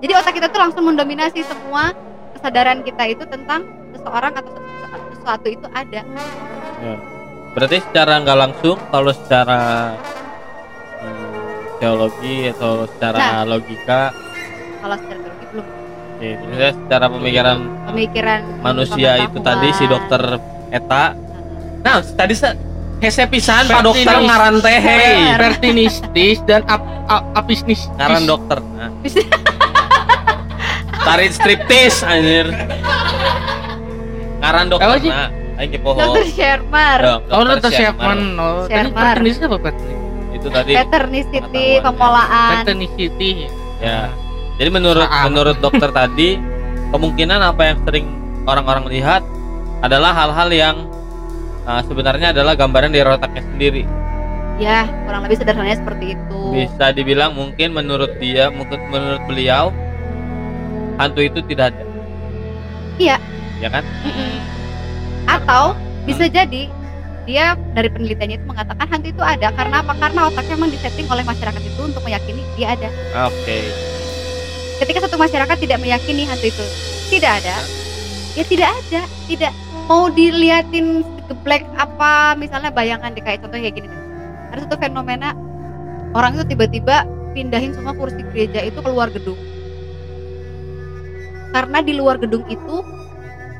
Jadi otak kita tuh langsung mendominasi semua kesadaran kita itu tentang seseorang atau sesu- sesuatu itu ada. Ya. Berarti secara nggak langsung kalau secara hmm, teologi atau secara Nah. logika, kalau secara teologi belum ya, maksudnya secara pemikiran pemikiran manusia itu tadi si dokter Eta. Nah, tadi se- hese pisan Pak dokter ngaran teh hei. pertinistis dan ap, ap, apisnis Ngaran dokter. Nah. Tarik striptis anjir. Ngaran dokter. Nah, aing kepoho. dokter Shermer Dong, oh dokter Sherman. Sherman oh tadi Sherman. pertinistis apa pertinis Itu tadi Paternicity pemolaan pertinisity ya. Jadi menurut Saat. menurut dokter tadi kemungkinan apa yang sering orang-orang lihat adalah hal-hal yang uh, sebenarnya adalah gambaran dari otaknya sendiri. ya kurang lebih sederhananya seperti itu Bisa dibilang mungkin menurut dia, mungkin menurut beliau hantu itu tidak ada. Iya. Ya kan? Mm-mm. Atau bisa jadi dia dari penelitiannya itu mengatakan hantu itu ada. Karena apa? Karena otaknya memang disetting oleh masyarakat itu untuk meyakini dia ada. Oke. ketika satu masyarakat tidak meyakini hantu itu tidak ada ya tidak ada. Tidak mau diliatin geblek apa misalnya bayangan di kayak contoh kayak gini ada satu fenomena orang itu tiba-tiba pindahin semua kursi gereja itu keluar gedung. Karena di luar gedung itu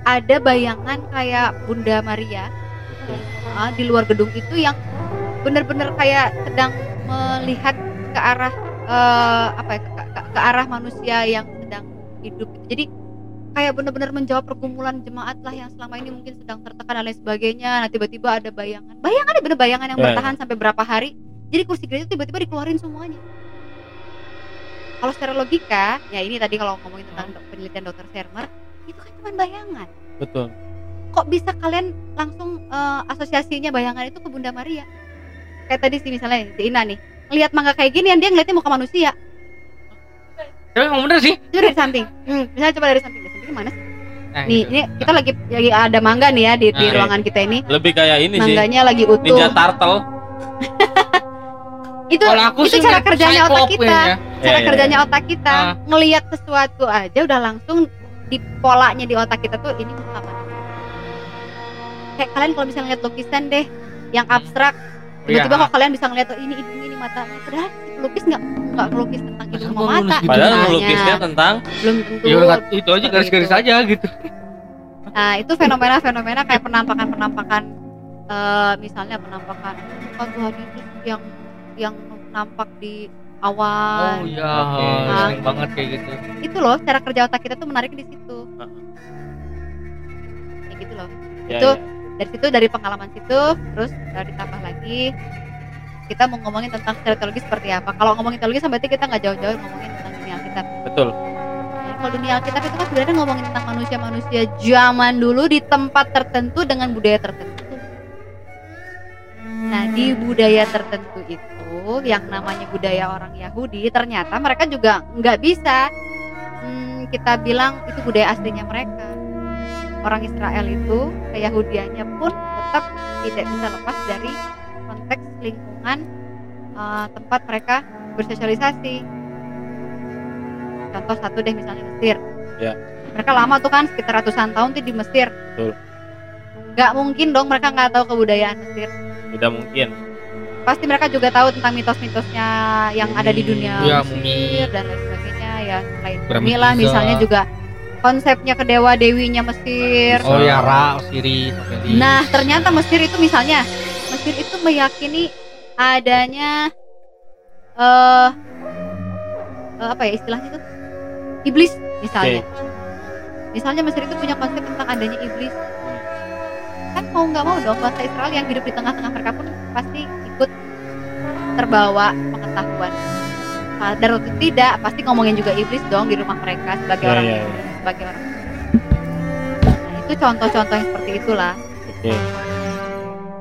ada bayangan kayak Bunda Maria Ah, di luar gedung itu yang benar-benar kayak sedang melihat ke arah eh, apa ya, ke, ke- ke arah manusia yang sedang hidup. Jadi kayak benar-benar menjawab pergumulan jemaat lah yang selama ini mungkin sedang tertekan dan lain sebagainya. Nah tiba-tiba ada bayangan. Bayangan ada bener bayangan yang Ya, bertahan sampai berapa hari. Jadi kursi gereja itu tiba-tiba dikeluarin semuanya. Kalau secara logika ya ini tadi kalau ngomongin tentang dok- penelitian dokter Shermer itu kan cuma bayangan. Betul. kok bisa kalian langsung eh, asosiasinya bayangan itu ke Bunda Maria? Kayak tadi sih misalnya si Ina nih ngelihat mangga kayak gini dia ngeliatnya muka manusia. Tapi emang bener sih? Itu dari samping. Hmm, misalnya coba dari samping. Dari samping mana sih? Nah, nih gitu. ini kita lagi lagi ada mangga nih ya di, di Nah, ruangan kita ini. Lebih kayak ini sih. mangganya lagi utuh. Ninja Turtle. itu kalau aku itu sih cara kerjanya otak kita. kayaknya. cara Ya, ya, kerjanya otak kita. Ah. ngelihat sesuatu aja udah langsung di polanya di otak kita tuh ini manusia kayak kalian kalau misalnya lihat lukisan deh yang abstrak tiba-tiba Iya. kok kalian bisa ngeliat oh, ini hidung ini matanya padahal si pelukis nggak nggak ngelukis tentang hidung sama mata gitu? Padahal misalnya. melukisnya tentang belum tentu Ya itu aja garis-garis itu. aja gitu nah itu fenomena-fenomena kayak penampakan-penampakan eh, misalnya penampakan oh Tuhan Yesus yang yang nampak di oh awan iya Oke. sering banget kayak gitu itu loh cara kerja otak kita tuh menarik di situ Heeh. kayak gitu loh ya, Itu ya. dari situ dari pengalaman situ terus eh, ditambah lagi kita mau ngomongin tentang secara teologi seperti apa kalau ngomongin teologi sampai kita nggak jauh-jauh ngomongin tentang dunia Alkitab betul. Jadi kalau dunia Alkitab itu kan sebenarnya ngomongin tentang manusia-manusia zaman dulu di tempat tertentu dengan budaya tertentu nah di budaya tertentu itu yang namanya budaya orang Yahudi ternyata mereka juga nggak bisa hmm, kita bilang itu budaya aslinya mereka orang Israel itu keyahudiannya pun tetap tidak bisa lepas dari konteks lingkungan eh, tempat mereka bersosialisasi. Contoh satu deh misalnya Mesir. Ya. Mereka lama tuh kan sekitar ratusan tahun tuh di Mesir. Betul. Gak mungkin dong mereka nggak tahu kebudayaan Mesir. Tidak mungkin. Pasti mereka juga tahu tentang mitos-mitosnya yang ada di dunia Ya, Mesir dan lain sebagainya ya selain lah Giza. misalnya juga konsepnya ke dewa dewinya Mesir. Oh ya Ra, Osiris, Obeli. Nah, ternyata Mesir itu misalnya Mesir itu meyakini adanya eh eh, apa ya istilahnya itu? Iblis misalnya. Misalnya Mesir itu punya konsep tentang adanya iblis. Kan mau nggak mau dong bangsa Israel yang hidup di tengah-tengah mereka pun pasti ikut terbawa pengetahuan. Sadar atau tidak, pasti ngomongin juga iblis dong di rumah mereka sebagai Iya, orang iya, iya. sebagai orang. Nah, itu contoh-contoh yang seperti itulah. Oke.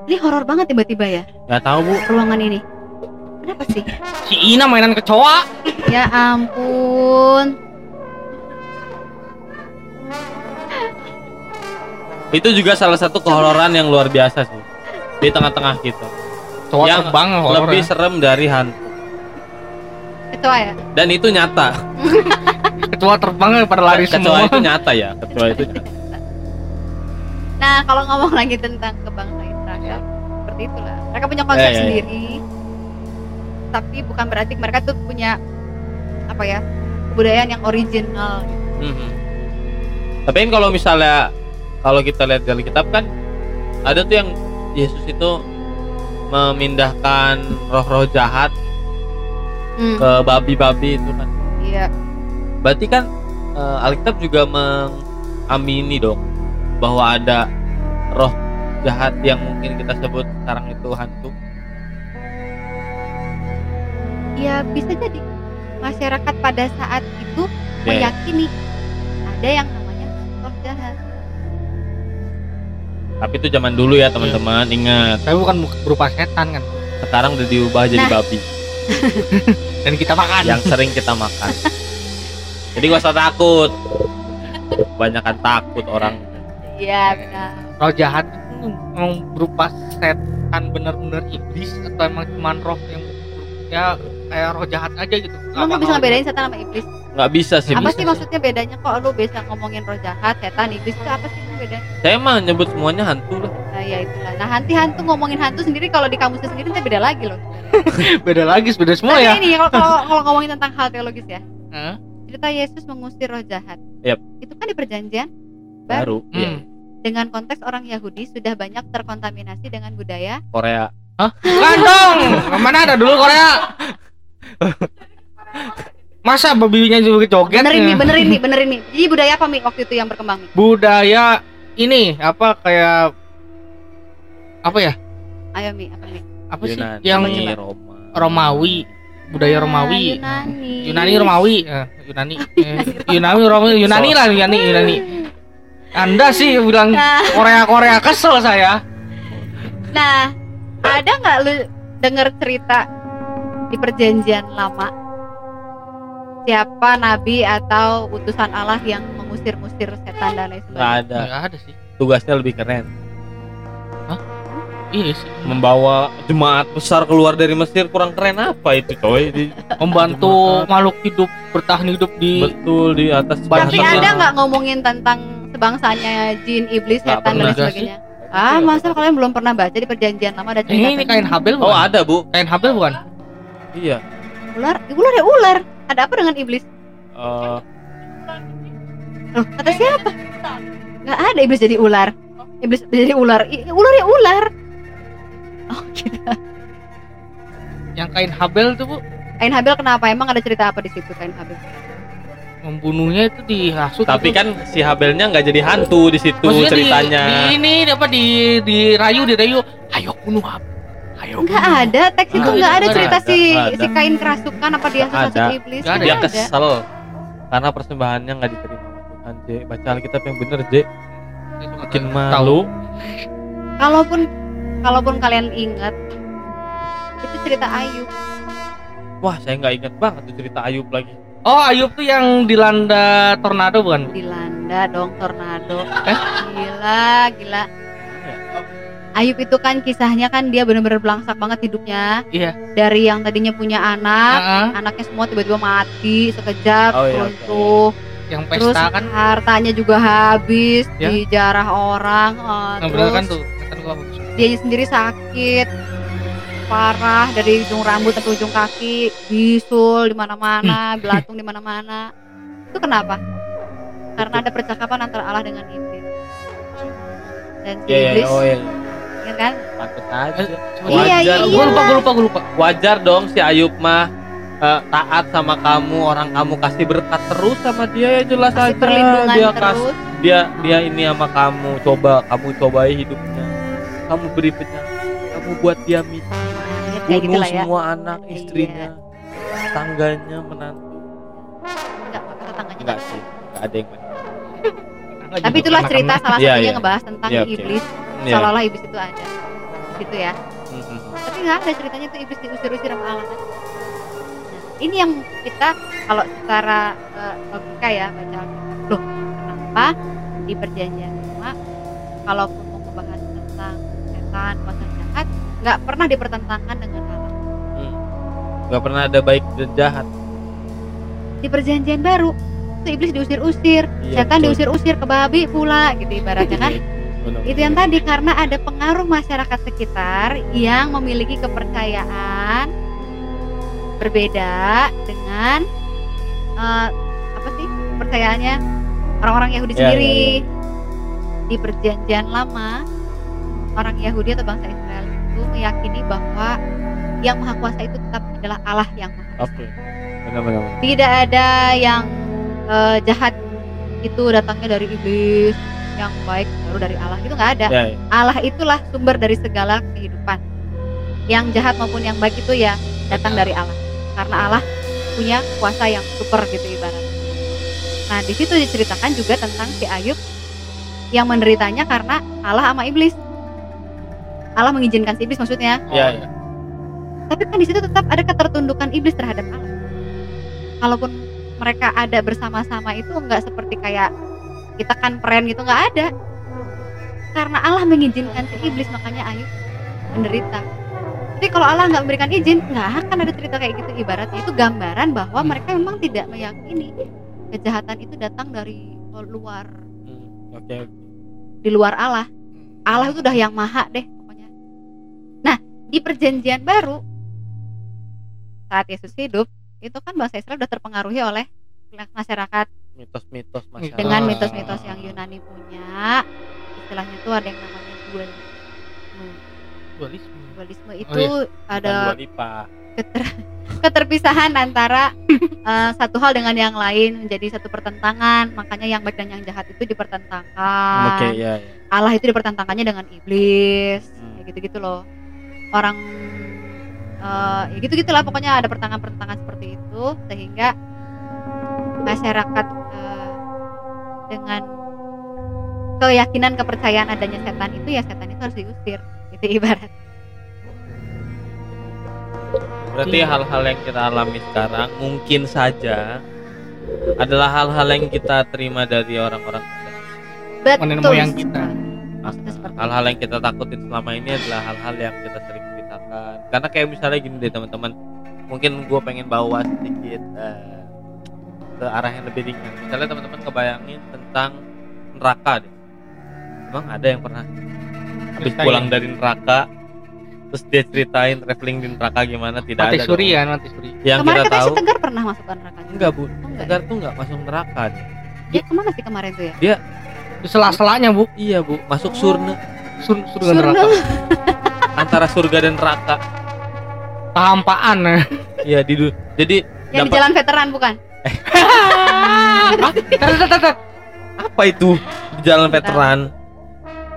Ini horor banget tiba-tiba ya Nggak tahu bu. ruangan ini. Kenapa sih? Si Ina mainan kecoa. Ya ampun. Itu juga salah satu kehororan yang luar biasa sih di tengah-tengah kita. Kecoa Yang terbang Lebih ya. serem dari hantu. Kecoa ya? Dan itu nyata. Kecoa terbang ya pada lari Kecoa semua. itu nyata ya. Kecoa itu nyata. Nah, kalau ngomong lagi tentang ke bangsa Israel, seperti itulah. Mereka punya konsep Ya, ya, ya. sendiri. Tapi bukan berarti mereka tuh punya apa ya? kebudayaan yang original. Mhm. Tapi kan kalau misalnya kalau kita lihat dari kitab kan ada tuh yang Yesus itu memindahkan roh-roh jahat Hmm, ke babi-babi itu kan. iya. Berarti kan eh, Alkitab juga mengamini dong bahwa ada roh jahat yang mungkin kita sebut sekarang itu hantu. Ya bisa jadi masyarakat pada saat itu Ya. meyakini ada yang namanya roh jahat. Tapi itu zaman dulu ya teman-teman. Ingat, Tapi bukan berupa setan kan. sekarang udah diubah jadi Nah. babi Dan kita makan. yang sering kita makan. Jadi gak usah takut. Kebanyakan takut orang. Iya benar. roh jahat itu emang berupa setan bener-bener iblis atau emang cuma roh yang ya kayak roh jahat aja gitu. Emang nggak bisa ngebedain setan sama iblis? nggak bisa sih. apa bisa sih maksudnya bedanya kok lu bisa ngomongin roh jahat, setan, iblis itu apa sih bedanya? Saya mah nyebut semuanya hantu lah. Nah ya itulah. Nah hantu hantu ngomongin hantu sendiri kalau di kamusnya sendiri itu beda lagi loh. beda lagi beda semua Tapi ya. ini kalau kalau kalau ngomongin tentang hal teologis ya, Hah? cerita Yesus mengusir roh jahat. Yap. Itu kan di perjanjian baru. Baru. Iya. Hmm. Dengan konteks orang Yahudi sudah banyak terkontaminasi dengan budaya. Korea. Bukan dong. Mana ada dulu Korea? Masa babinya juga joget? Benerin nih, ya? benerin nih, benerin nih. Jadi budaya apa Mi waktu itu yang berkembang Mi? Budaya ini apa kayak apa ya? Ayo Mi, apa Mi? Apa sih Yunani, yang Roma. Romawi? Budaya Ah, Romawi. Yunani. Yunani Romawi. Eh, Yunani. Eh, Yunani Romawi, Yunani lah Yunani, Yunani. Anda sih bilang Nah, Korea Korea kesel saya. nah, ada nggak lu denger cerita di perjanjian lama siapa nabi atau utusan Allah yang mengusir-musir setan dan lain Nggak sebagainya? ada. Nggak ada sih. Tugasnya lebih keren. Iya sih. Membawa jemaat besar keluar dari Mesir kurang keren apa itu coy? Di, Membantu makhluk hidup bertahan hidup di betul di atas Tapi ada nggak ngomongin tentang sebangsanya jin, iblis, Nggak setan dan lain pernah sih. sebagainya? Ah, masa kalian belum pernah baca di perjanjian lama ada cerita ini, ini kain Habel Oh bukan? ada bu. Kain Habel bukan? Iya. ular? Ular ya ular. Ada apa dengan iblis? Eh, Loh, kata siapa? Nggak ada iblis jadi ular. Iblis jadi ular. I- ular ya ular. Oh gitu. Yang kain Habel tuh bu Kain Habel kenapa? Emang ada cerita apa di situ kain Habel? membunuhnya itu dihasut. tapi itu. kan si Habelnya nggak jadi hantu di situ Maksudnya di- ceritanya. Di, ini apa di dirayu dirayu. Ayo bunuh Habel. Ayo Nggak ada teks itu Nggak nggak ada cerita si si kain kerasukan apa dia sosok ada. iblis? Nggak ada. Dia kesel karena persembahannya nggak diterima Tuhan J. Baca Alkitab yang bener J. Tahu. malu. Kalaupun kalaupun kalian ingat itu cerita Ayub. Wah saya nggak ingat banget tuh cerita Ayub lagi. Oh Ayub tuh yang dilanda tornado bukan? Bu? dilanda dong tornado Eh? gila gila Ayub itu kan kisahnya kan dia bener-bener belangsak banget hidupnya Iya. dari yang tadinya punya anak Ah, ah. anaknya semua tiba-tiba mati sekejap Oh, iya, runtuh yang terus pesta kan. hartanya juga habis Ya. dijarah orang eh, Nah, terus kan tuh. Kan gua dia sendiri sakit parah dari ujung rambut sampai ujung kaki bisul di mana-mana belatung di mana-mana itu kenapa karena ada percakapan antara Allah dengan iblis dan si Iya, iya, iblis oh iya. Ingat kan Pantes aja. Eh, Iya, iya, Wajar. iya. Gue lupa, gue lupa, gue lupa. Wajar dong si Ayub mah eh, taat sama kamu, orang kamu kasih berkat terus sama dia ya jelas kasih aja perlindungan dia kas terus dia dia ini sama kamu coba kamu cobai hidupnya kamu beri penyakit kamu buat dia Nah, kayak bunuh gitu lah ya semua anak Iya. istrinya tangganya menantu enggak tetangganya enggak enggak sih enggak ada yang tapi itulah cerita salah Iya, satunya iya. ngebahas tentang Iya, oke. iblis Iya. seolah-olah iblis itu ada. Di situ ya. Mhm. tapi nggak ada ceritanya tuh iblis diusir-usir sama Allah. Kan nah, ini yang kita kalau secara eh, logika ya baca Alkitab. Loh kenapa di perjanjian lama kalaupun mau membahas tentang setan kuasa jahat nggak pernah dipertentangkan dengan Allah? Hmm. nggak pernah ada baik dan jahat. Di perjanjian baru itu iblis diusir-usir. Iya, setan diusir-usir ke babi pula gitu ibaratnya kan Benar. itu yang tadi karena ada pengaruh masyarakat sekitar yang memiliki kepercayaan berbeda dengan eh, apa sih kepercayaannya orang-orang Yahudi Ya, sendiri. ya, di perjanjian lama orang Yahudi atau bangsa Israel itu meyakini bahwa yang maha kuasa itu tetap adalah Allah yang maha oke. Benar-benar tidak ada yang eh, jahat itu datangnya dari iblis yang baik baru dari Allah itu nggak ada. Ya, ya. Allah itulah sumber dari segala kehidupan. Yang jahat maupun yang baik itu ya datang dari Allah. Karena Allah punya kuasa yang super gitu ibaratnya. Nah di situ diceritakan juga tentang si Ayub yang menderitanya karena Allah sama iblis. Allah mengizinkan si iblis maksudnya. Ya, ya. tapi kan di situ tetap ada ketertundukan iblis terhadap Allah. Kalaupun mereka ada bersama-sama itu nggak seperti kayak kita kan peren gitu nggak ada. Karena Allah mengizinkan si iblis makanya Ayub menderita. Tapi kalau Allah nggak memberikan izin, nggak akan ada cerita kayak gitu. Ibaratnya itu gambaran bahwa Hmm. mereka memang tidak meyakini kejahatan itu datang dari luar, Hmm, oke oke. di luar Allah. Allah itu udah yang maha deh pokoknya. Nah, di perjanjian baru saat Yesus hidup, itu kan bangsa Israel udah terpengaruhi oleh masyarakat mitos-mitos masyarakat dengan Ah. mitos-mitos yang Yunani punya. Istilahnya itu ada yang namanya dualisme. Dualisme. Dualisme Oh, itu Bukan ada Dua Lipa. keter- keterpisahan antara eh, satu hal dengan yang lain menjadi satu pertentangan. Makanya yang baik dan yang jahat itu dipertentangkan. oke ya, ya. Allah itu dipertentangkannya dengan iblis Hmm. ya gitu-gitu loh orang eh ya gitu-gitulah pokoknya ada pertentangan-pertentangan seperti itu sehingga masyarakat eh, dengan keyakinan kepercayaan adanya setan itu ya setan itu harus diusir gitu ibarat. Berarti hal-hal yang kita alami sekarang mungkin saja adalah hal-hal yang kita terima dari orang-orang betul. Nenek moyang kita. Hal-hal yang kita takutin selama ini adalah hal-hal yang kita sering ceritakan karena kayak misalnya gini deh teman-teman. Mungkin gue pengen bawa sedikit eh, ke arah yang lebih ringan misalnya teman-teman kebayangin tentang neraka deh emang ada yang pernah habis Ceritain. pulang dari neraka terus dia ceritain traveling di neraka gimana tidak Mati ada suri ya, mati suri. yang kemarin kita tahu si Tegar pernah masuk ke neraka juga. enggak bu Oh, enggak Tegar tuh enggak masuk neraka deh. dia ke mana sih kemarin tuh ya Di sela-selanya, Bu. iya bu masuk surga Sur surga Surga. neraka. antara surga dan neraka Kehampaan. iya di du- jadi yang di dapat- jalan veteran bukan Tar, tar, tar, tar. apa itu? Di jalan veteran.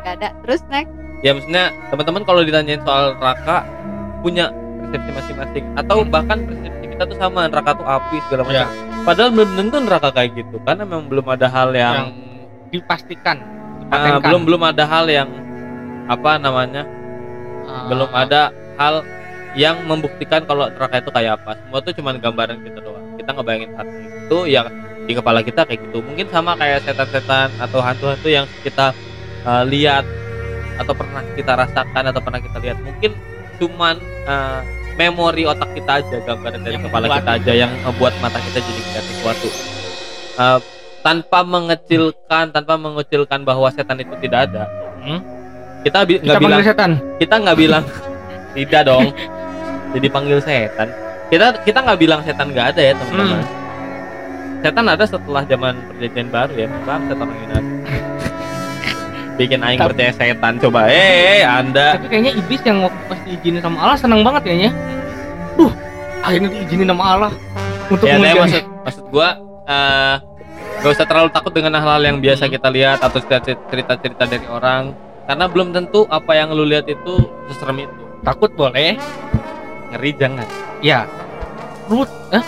Gak ada. Terus next? Ya maksudnya teman-teman kalau ditanyain soal neraka punya persepsi masing-masing. Atau bahkan persepsi kita tuh sama neraka tuh api segala macam. Ya. padahal belum tentu neraka kayak gitu karena memang belum ada hal yang, Yang dipastikan. ah, dipatenkan. belum belum ada hal yang apa namanya Ah, belum ada hal yang membuktikan kalau neraka itu kayak apa. Semua tuh cuma gambaran kita doang kita ngebayangin saat itu ya di kepala kita kayak gitu. Mungkin sama kayak setan-setan atau hantu-hantu yang kita uh, lihat atau pernah kita rasakan atau pernah kita lihat. Mungkin cuman uh, memori otak kita aja gambaran dari Yang kepala kita aja yang membuat mata kita jadi melihat sesuatu. Uh, tanpa mengecilkan tanpa mengecilkan bahwa setan itu tidak ada. Hmm. kita bi- Kita nggak bilang panggil setan. kita nggak bilang tidak dong. Jadi panggil setan kita kita nggak bilang setan nggak ada ya teman-teman. Setan ada setelah zaman perjanjian baru ya. Bang setan Yunani bikin aing Tapi- percaya setan coba. Eh anda. Tapi kayaknya iblis yang waktu pas diizinin sama Allah senang banget kayaknya. Duh, akhirnya diizinin sama Allah. Untuk ya saya maksud maksud gua eh gak usah terlalu takut dengan hal-hal yang biasa Hmm. kita lihat atau cerita-cerita dari orang. Karena belum tentu apa yang lu lihat itu seserem itu. Takut boleh. ngeri jangan Ya. Lu eh?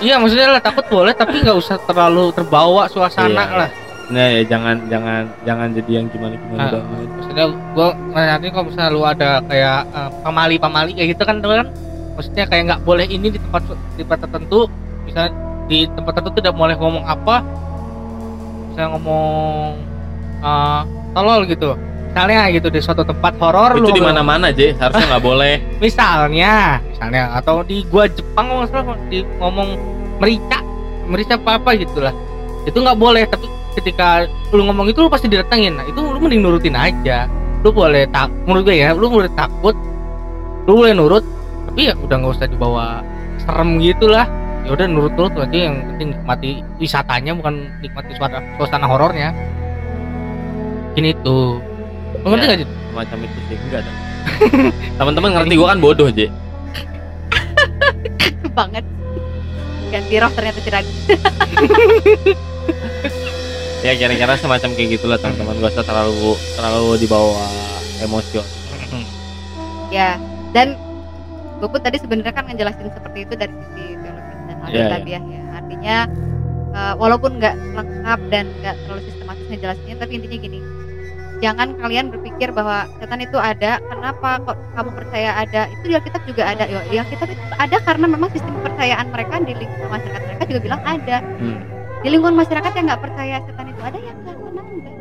Iya maksudnya lah takut boleh tapi nggak usah terlalu terbawa suasana Iya. lah. nah ya jangan jangan jangan jadi yang gimana gimana Ah. banget Maksudnya gua nanti kalau misalnya lu ada kayak eh, pamali-pamali kayak gitu kan kan maksudnya kayak nggak boleh ini di tempat di tempat tertentu misalnya di tempat tertentu tidak boleh ngomong apa misalnya ngomong eh tolol gitu misalnya gitu di suatu tempat horor itu di mana-mana aja harusnya nggak boleh. Misalnya misalnya atau di gua Jepang salah di ngomong merica merica apa apa gitulah. Itu nggak boleh tapi ketika lu ngomong itu lu pasti didatengin. Nah itu lu mending nurutin aja. Lu boleh tak menurut gue ya lu boleh takut lu boleh nurut tapi ya udah nggak usah dibawa serem gitulah. Ya udah nurut nurut aja yang penting nikmati wisatanya bukan nikmati suara suasana horornya. Ini tuh lu ngerti Ya. nggak Jit? semacam itu sih enggak ada teman-teman ngerti gua kan bodoh aja banget. Ganti roh ternyata tidak ya kira-kira semacam kayak gitulah teman-teman. Gak usah terlalu terlalu dibawa emosi. Ya dan gue pun tadi sebenarnya kan ngejelasin seperti itu dari sisi biologis dan Iya, alkitab ya. artinya eh, walaupun nggak lengkap dan nggak terlalu sistematis ngejelasinnya tapi intinya gini jangan kalian berpikir bahwa setan itu ada kenapa kok kamu percaya ada? Itu di Alkitab juga ada ya di Alkitab itu ada karena memang sistem kepercayaan mereka di lingkungan masyarakat mereka juga bilang ada. Hmm. di lingkungan masyarakat yang nggak percaya setan itu ada ya nggak enggak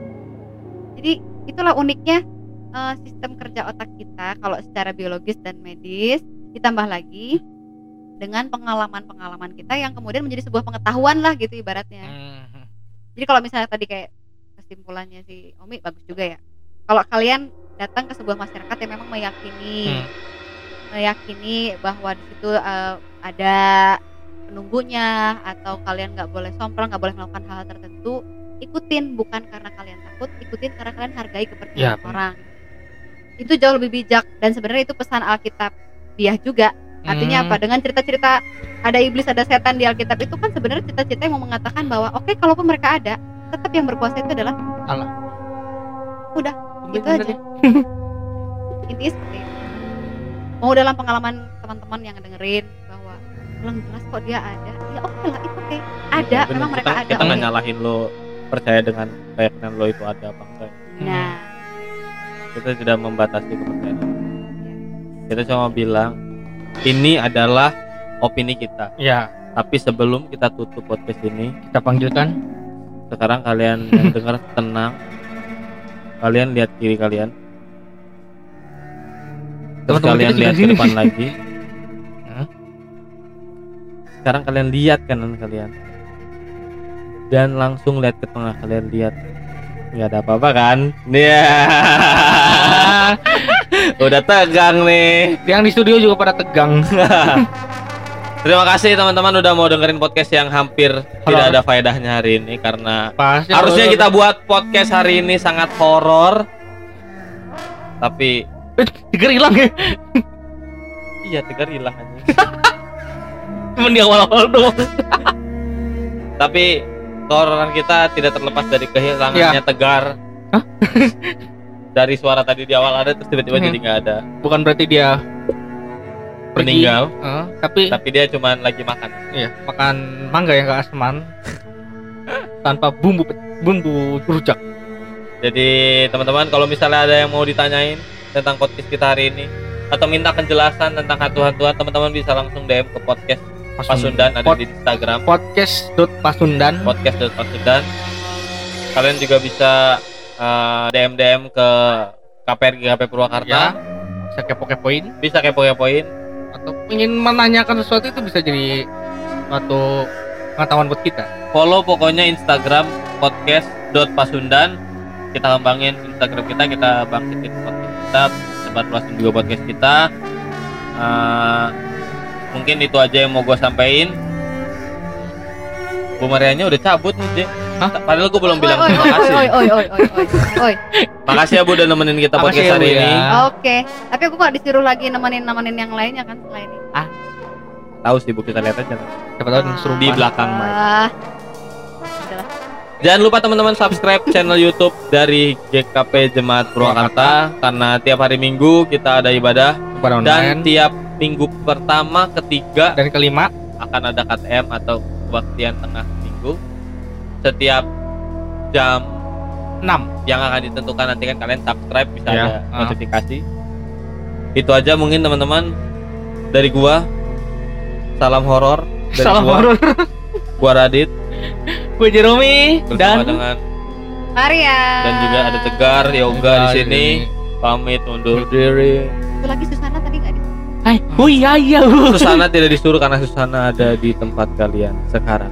jadi itulah uniknya eh, sistem kerja otak kita kalau secara biologis dan medis ditambah lagi dengan pengalaman-pengalaman kita yang kemudian menjadi sebuah pengetahuan lah gitu ibaratnya. Hmm. jadi kalau misalnya tadi kayak kesimpulannya si Omi bagus juga ya. Kalau kalian datang ke sebuah masyarakat yang memang meyakini Hmm. meyakini bahwa di situ eh, ada penunggunya atau kalian nggak boleh sompral nggak boleh melakukan hal tertentu ikutin. Bukan karena kalian takut ikutin karena kalian hargai kepercayaan Ya, orang. Itu jauh lebih bijak. Dan sebenarnya itu pesan Alkitab dia juga. Artinya Hmm. apa dengan cerita-cerita ada iblis ada setan di Alkitab itu kan sebenarnya cerita-cerita yang mau mengatakan bahwa oke kalaupun mereka ada tetap yang berkuasa itu adalah Bener, itu bener. aja. intinya seperti itu. Mau dalam pengalaman teman-teman yang dengerin bahwa belum jelas kok dia ada? Ya oke lah itu oke. Ada Ya, bener. memang mereka kita, ada. kita nggak oke. nyalahin lo percaya dengan keyakinan lo itu ada apa enggak. Nah. Kita tidak membatasi kepercayaan. Kita cuma bilang ini adalah opini kita. Ya, tapi sebelum kita tutup podcast ini kita panggilkan. Sekarang kalian yang dengar tenang. Kalian lihat kiri kalian. Terus Teman-teman kalian lihat ke depan lagi. Sekarang kalian lihat kanan kalian. Dan langsung lihat ke tengah kalian lihat. Nggak ada apa-apa kan? Iya. Udah tegang nih. Yang di studio juga pada tegang. terima kasih teman-teman udah mau dengerin podcast yang hampir tidak ada faedahnya hari ini karena Pasti harusnya kita buat podcast hari ini sangat horor tapi tiga hilang ya. iya tegar hilang aja Cuma di awal-awal doang. tapi kehororan kita tidak terlepas dari kehilangannya tegar Hah? dari suara tadi di awal ada terus tiba-tiba Hmm. jadi nggak ada Bukan berarti dia pergi. meninggal. Eh, tapi tapi dia cuman lagi makan. Iya, makan mangga yang gak asman. Tanpa bumbu bumbu rujak. jadi teman-teman kalau misalnya ada yang mau ditanyain tentang podcast kita hari ini atau minta penjelasan tentang hantu-hantuan teman-teman bisa langsung DM ke podcast Pasundan ada Pod- di Instagram podcast.pasundan podcast.pasundan kalian juga bisa eh, DM DM ke KPR GKP Purwakarta. Ya bisa kepo-kepoin. Bisa kepo-kepoin atau ingin menanyakan sesuatu itu bisa jadi suatu pengetahuan buat kita. Follow pokoknya Instagram podcast.pasundan kita kembangin Instagram kita kita bangkitin podcast kita sebar luasin juga podcast kita. Eh, mungkin itu aja yang mau gue sampaikan. Bu Marianya udah cabut nih, Je. Hah? Padahal gue belum bilang oi, terima oi, kasih. oi, oi, oi, oi, oi. Makasih ya Bu udah nemenin kita Makasih podcast ya, hari ini. ya. Oke, tapi aku nggak disuruh lagi nemenin-nemenin yang lainnya kan selain ini. Tahu sih Bu kita lihat aja. Siapa tahu disuruh Di main. belakang mic. Ah. Jangan lupa teman-teman subscribe channel YouTube dari GKP Jemaat Purwakarta karena tiap hari Minggu kita ada ibadah dan online. tiap minggu pertama, ketiga dan kelima akan ada KTM atau kebaktian tengah setiap jam 6 yang akan ditentukan nanti kan kalian subscribe bisa Ya, ada notifikasi. Itu aja mungkin teman-teman dari gua. Salam horor dari salam gua, horor. Gua Radit. Gue Jeromi dan dengan Maria. dan juga ada Tegar Yoga di sini. pamit undur diri. Satu lagi Susana tadi nggak di Hai, oh iya iya. Susana tidak disuruh karena Susana ada di tempat kalian sekarang